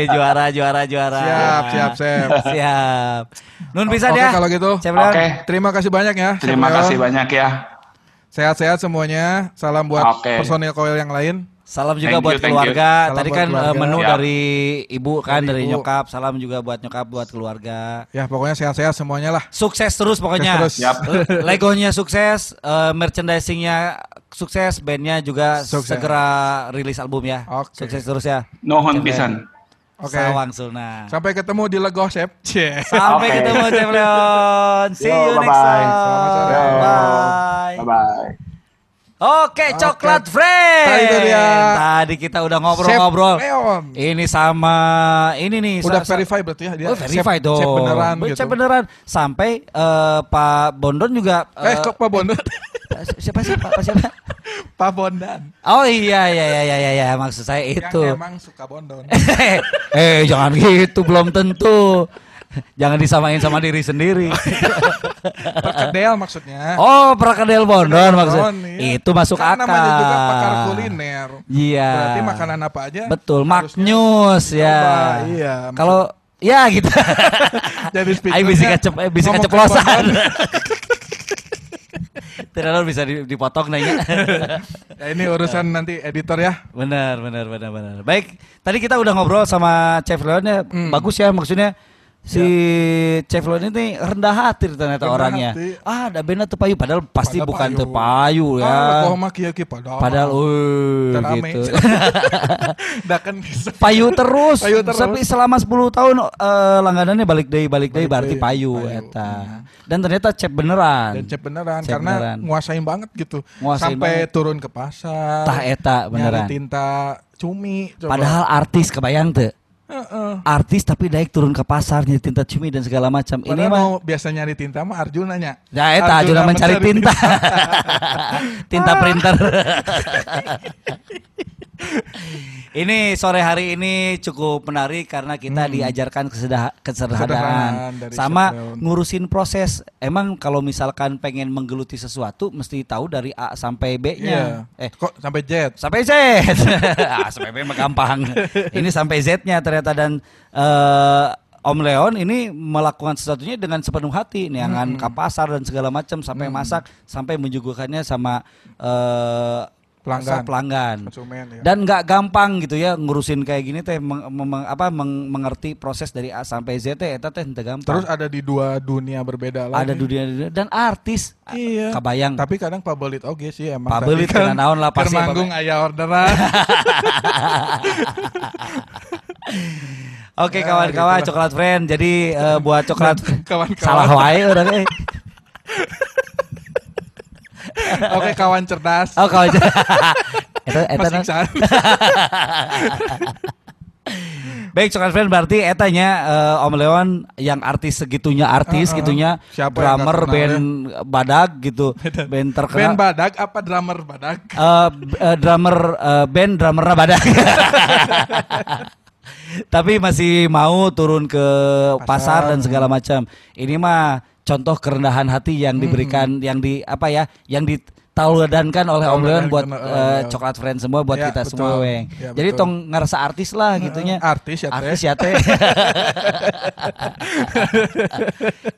S2: juara, juara, juara.
S1: Siap, siap, Chef.
S2: siap. Nun bisa
S1: Oke
S2: ya?
S1: kalau gitu.
S3: Oke.
S1: Terima kasih banyak ya.
S3: Terima
S1: Leon.
S3: kasih banyak ya.
S1: Sehat-sehat semuanya. Salam buat
S3: Oke.
S1: personil Koil yang lain.
S2: Salam juga
S3: Thank
S2: buat
S3: you,
S2: keluarga. Tadi
S1: buat
S2: kan
S1: keluarga.
S2: eh, menu
S3: Ya.
S2: dari ibu kan,
S1: Dari
S2: dari,
S1: ibu.
S2: nyokap. Salam juga buat nyokap, buat keluarga.
S1: Ya pokoknya sehat-sehat semuanya lah.
S2: Sukses terus pokoknya.
S1: Sukses terus.
S2: Legonya sukses, eh, merchandisingnya sukses, bandnya juga
S1: Sukses.
S2: segera rilis album ya.
S1: Oke.
S2: Sukses terus ya. Oke.
S3: pisan.
S1: Oke.
S2: Sawang Suna.
S1: Sampai ketemu di Lego, Chef.
S2: Sampai ketemu Chef Leon. See
S3: Yo,
S2: you next time. Bye
S3: bye.
S2: Oke, coklat friend.
S1: Itu dia.
S2: Tadi kita udah ngobrol-ngobrol. Ini sama ini nih.
S1: Udah
S2: sa-
S1: verify berarti ya dia.
S2: Oh, verify dong.
S1: Chef beneran
S2: Be-
S1: gitu.
S2: Beneran. Sampai eh, Pak Bondon juga.
S1: Eh, kok Pak Bondan?
S2: siapa siapa? Pak siapa?
S1: Pak Bondan.
S2: Oh iya iya iya iya iya iya. maksud saya itu.
S1: Yang emang suka Bondon.
S2: eh jangan gitu belum tentu. Jangan disamain sama diri sendiri.
S1: Perkedel maksudnya.
S2: Oh, Prakadel Bondon
S1: Bondon,
S2: maksud.
S1: iya.
S2: Itu masuk
S1: Kan
S2: akal.
S1: namanya juga pakar kuliner.
S2: Iya.
S1: Berarti makanan apa aja?
S2: Betul, maknyus ya.
S1: coba, iya.
S2: Kalau ya gitu.
S1: Jadi speakernya
S2: Ayo bisa kecep, eh, bisa keceplosan. Tidak bisa di- dipotong nanya.
S1: Ya, ini urusan nanti editor ya.
S2: benar, benar, benar, benar. Baik, tadi kita udah ngobrol sama Chef Leon ya.
S1: Hmm.
S2: Bagus ya maksudnya si Chef Leon ini rendah hati ternyata
S1: Rendah
S2: orangnya.
S1: hati.
S2: Ah, ada bena tepayu padahal pasti
S1: Padahal
S2: bukan
S1: payu.
S2: tepayu ya.
S1: Ah, kok mah kieu kieu padahal.
S2: Padahal uh, gitu.
S1: Da kan bisa.
S2: payu terus.
S1: Payu terus.
S2: Tapi selama 10 tahun eh, langganannya balik deui balik
S1: Balik
S2: berarti
S1: deui,
S2: payu,
S1: payu.
S2: eta. Dan ternyata Chef beneran.
S1: Dan cep beneran
S2: Cep
S1: karena
S2: beneran.
S1: nguasain banget gitu.
S2: Nguasain
S1: Sampai
S2: banget.
S1: turun ke pasar.
S2: Tah eta beneran.
S1: Nyari tinta cumi. coba.
S2: Padahal artis kebayang tuh.
S1: Heeh.
S2: Artis tapi naik turun ke pasar nyari tinta cumi dan segala macam. Ini
S1: mau biasa nyari tinta mah Arjuna nya.
S2: Ya eta Arjuna mencari tinta. tinta printer. ini sore hari ini cukup menarik karena kita diajarkan kesedah- kesederhanaan sama ngurusin proses. Emang kalau misalkan pengen menggeluti sesuatu mesti tahu dari A sampai B-nya.
S1: Iya.
S2: Eh,
S1: Kok sampai jet?
S2: sampai Z. ah, sampai B mah gampang. ini sampai Z-nya ternyata dan eh, Om Leon ini melakukan sesuatunya dengan sepenuh hati, niangan ke pasar dan segala macam sampai masak, sampai menyuguhkannya sama eh,
S1: Pelanggan.
S2: pelanggan.
S1: Konsumen ya.
S2: Dan nggak gampang gitu ya ngurusin kayak gini teh meng- meng- apa meng- mengerti proses dari A sampai Z teh eta teh gampang.
S1: Terus ada di dua dunia berbeda lagi.
S2: ada dunia dan artis
S1: Iya.
S2: kabayang
S1: Tapi kadang pabelit oge sih emang.
S2: Pabelit
S1: kan
S2: kena naon lah, pasti
S1: manggung aya orderan.
S2: Oke
S1: Ya,
S2: kawan-kawan
S1: gitu lah.
S2: coklat friend. Jadi eh, buat coklat
S1: Kawan-kawan.
S2: salah wae orang eh.
S1: Oke kawan cerdas.
S2: Oh kawan. eta eta
S1: Iksan.
S2: Baik coklat friend berarti etanya eh, Om Leon yang artis segitunya artis
S1: Heeh.
S2: gitunya
S1: Siapa
S2: drummer band badag gitu band
S1: Band
S2: terkenal
S1: badak apa drummer badak?
S2: B- eh, drummer eh, band drummernya badak tapi masih mau turun ke pasar,
S1: Pasar.
S2: dan segala macam ini mah contoh kerendahan hati yang diberikan yang di apa ya yang ditauladankan oleh Om Leon
S1: Tauladankan
S2: buat eh,
S1: Leon.
S2: coklat friend semua buat
S1: Ya,
S2: kita
S1: betul.
S2: semua weng
S1: Ya,
S2: jadi
S1: betul.
S2: tong ngerasa artis lah gitunya
S1: Artis ya teh.
S2: artis ya teh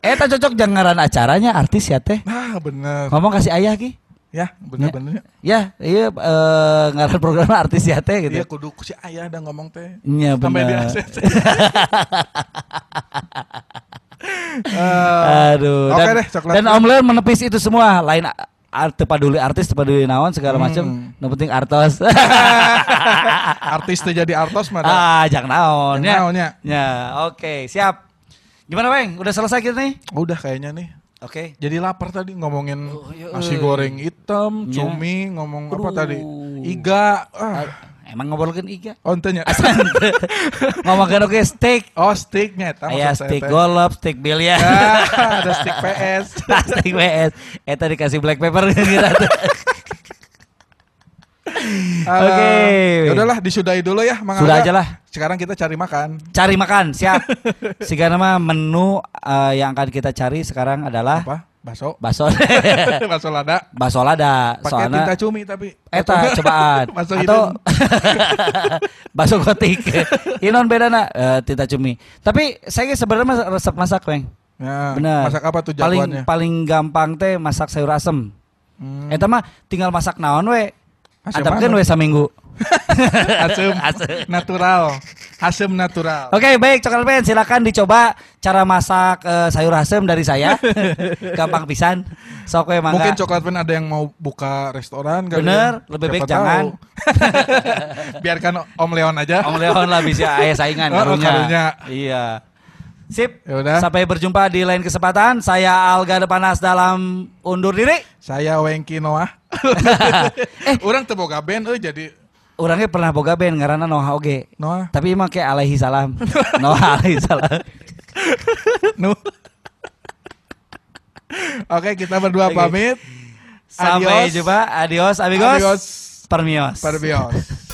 S2: Eta cocok jangan acaranya artis ya teh
S1: Nah bener.
S2: ngomong kasih ayah ki
S1: Ya bener-bener.
S2: Ya, iya eh, ngaran program artis ya teh gitu.
S1: Iya kudu si ayah udah ngomong teh.
S2: Iya
S1: Sampai
S2: benar.
S1: Eh,
S2: Aduh.
S1: Oke
S2: dan,
S1: deh, coklat
S2: dan Om Leon menepis itu semua. Lain art peduli artis, peduli naon segala macam.
S1: Hmm.
S2: Nu penting artos.
S1: artis tuh jadi artos mah. dah.
S2: ah, jangan naon ya.
S1: Jangan naon, ya.
S2: Ya, oke, siap. Gimana, Weng? Udah selesai kita nih?
S1: Udah kayaknya nih.
S2: Oke.
S1: Jadi lapar tadi ngomongin
S2: Oh, iya,
S1: nasi goreng hitam,
S2: Ya.
S1: cumi, ngomong apa
S2: Aduh.
S1: tadi? Iga. Ah,
S2: Emang ngobrolin iga.
S1: ontenya.
S2: Ngomongin oke steak.
S1: Oh,
S2: Aya
S1: maksud saya
S2: steak golop, steak biliar.
S1: Ah, ada steak PS.
S2: steak WS. Eta dikasih black pepper gitu. Oke.
S1: Ya udahlah disudahi dulu ya, Mang
S2: Sudah aja lah.
S1: Sekarang kita cari makan.
S2: Cari makan, siap. Sehingga nama menu eh, yang akan kita cari sekarang adalah
S1: Apa? Baso.
S2: bakso.
S1: Baso lada.
S2: bakso lada.
S1: Pakai
S2: Soalnya
S1: tinta cumi tapi.
S2: Eta cobaan
S1: Baso
S2: atau bakso gotik. Inon beda nak tinta cumi. Tapi saya sebenarnya resep masak, Weng.
S1: Ya,
S2: Benar.
S1: Masak apa tuh
S2: Paling
S1: jagoannya?
S2: paling gampang teh masak sayur asem.
S1: Hmm.
S2: Eta mah tinggal masak naon we.
S1: Asem
S2: Atapkeun
S1: mana?
S2: we saminggu.
S1: Asem.
S2: Asem.
S1: natural. Asem natural.
S2: Oke baik coklat pen silakan dicoba cara masak eh, sayur asem dari saya gampang pisan sok we mangga
S1: Mungkin coklat pen ada yang mau buka restoran kali
S2: Bener,
S1: ya.
S2: lebih
S1: Siapa
S2: baik
S1: tahu.
S2: jangan.
S1: Biarkan Om Leon aja.
S2: Om Leon lah bisa ayah saingan
S1: Oh,
S2: karunya.
S1: karunya.
S2: iya sip
S1: Ya udah.
S2: sampai berjumpa di lain kesempatan saya Alga Depanas dalam undur diri
S1: Saya Wengki Noah.
S2: Eh.
S1: Orang teboga band euy jadi
S2: orangnya pernah boga band ngaranna Noah oge
S1: Noah.
S2: tapi emang kayak alaihi salam Noah alaihi salam
S1: Nu. Oke, kita berdua
S2: Oke.
S1: pamit.
S2: sampai
S1: Adios.
S2: jumpa adios amigos
S1: Adios.
S2: permios
S1: Perbios.